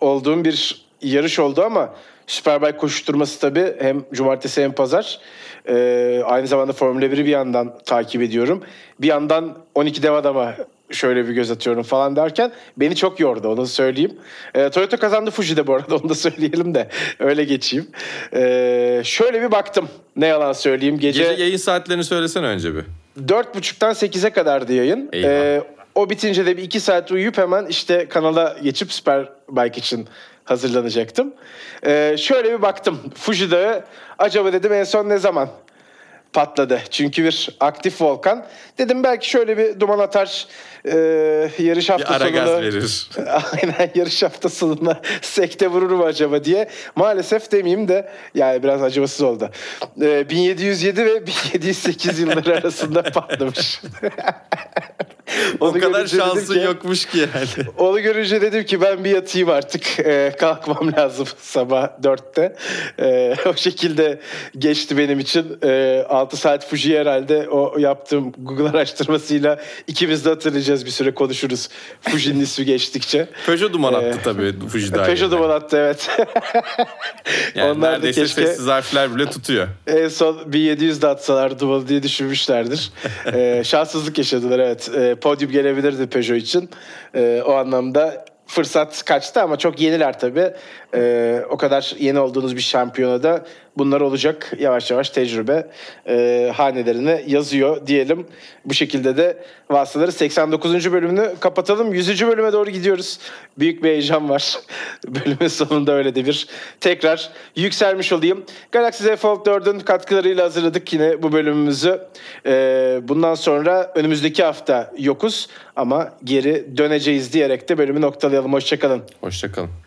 Speaker 3: olduğum bir yarış oldu ama Superbike koşuşturması tabii hem cumartesi hem pazar. Ee, aynı zamanda Formula 1'i bir yandan takip ediyorum. Bir yandan 12 dev adama şöyle bir göz atıyorum falan derken beni çok yordu onu söyleyeyim. Ee, Toyota kazandı Fuji'de bu arada onu da söyleyelim de öyle geçeyim. Ee, şöyle bir baktım ne yalan söyleyeyim gece,
Speaker 1: Gece yayın saatlerini söylesene önce bir.
Speaker 3: 4.30'dan 8'e kadardı yayın.
Speaker 1: Eyvah.
Speaker 3: Ee, o bitince de bir 2 saat uyuyup hemen işte kanala geçip Superbike için hazırlanacaktım. Ee, şöyle bir baktım Fuji Dağı acaba dedim en son ne zaman patladı. Çünkü bir aktif volkan. Dedim belki şöyle bir duman atar e, yarış hafta
Speaker 1: Bir ara gaz
Speaker 3: sonunu-
Speaker 1: verir.
Speaker 3: Aynen yarış hafta sonuna sekte vurur mu acaba diye. Maalesef demeyeyim de yani biraz acımasız oldu. Ee, 1707 ve 1708 yılları arasında patlamış.
Speaker 1: O kadar şansın
Speaker 3: ki-
Speaker 1: yokmuş ki yani.
Speaker 3: Onu görünce dedim ki ben bir yatayım artık. Ee, kalkmam lazım sabah 4'te. Ee, o şekilde geçti benim için. Ee, 6 saat Fuji herhalde o yaptığım Google araştırmasıyla ikimiz de hatırlayacağız bir süre konuşuruz. Fuji'nin ismi geçtikçe.
Speaker 1: Peugeot duman attı
Speaker 3: Ee,
Speaker 1: tabii Fuji dahil.
Speaker 3: Peugeot duman attı evet.
Speaker 1: Yani
Speaker 3: Onlar da
Speaker 1: neredeyse
Speaker 3: keşke
Speaker 1: sessiz harfler bile tutuyor.
Speaker 3: en son 1700 de atsalar dumanı diye düşünmüşlerdir. Ee, şanssızlık yaşadılar evet. Ee, podyum gelebilirdi Peugeot için. Ee, o anlamda fırsat kaçtı ama çok yeniler tabii. Ee, o kadar yeni olduğunuz bir şampiyonada bunlar olacak. Yavaş yavaş tecrübe e, hanelerine yazıyor diyelim. Bu şekilde de vasıtaları 89. bölümünü kapatalım. 100. bölüme doğru gidiyoruz. Büyük bir heyecan var. Bölümün sonunda öyle de bir tekrar yükselmiş olayım. Galaxy Z Fold 4'ün katkılarıyla hazırladık yine bu bölümümüzü. Ee, bundan sonra önümüzdeki hafta yokuz ama geri döneceğiz diyerek de bölümü noktalayalım. Hoşçakalın.
Speaker 1: Hoşçakalın.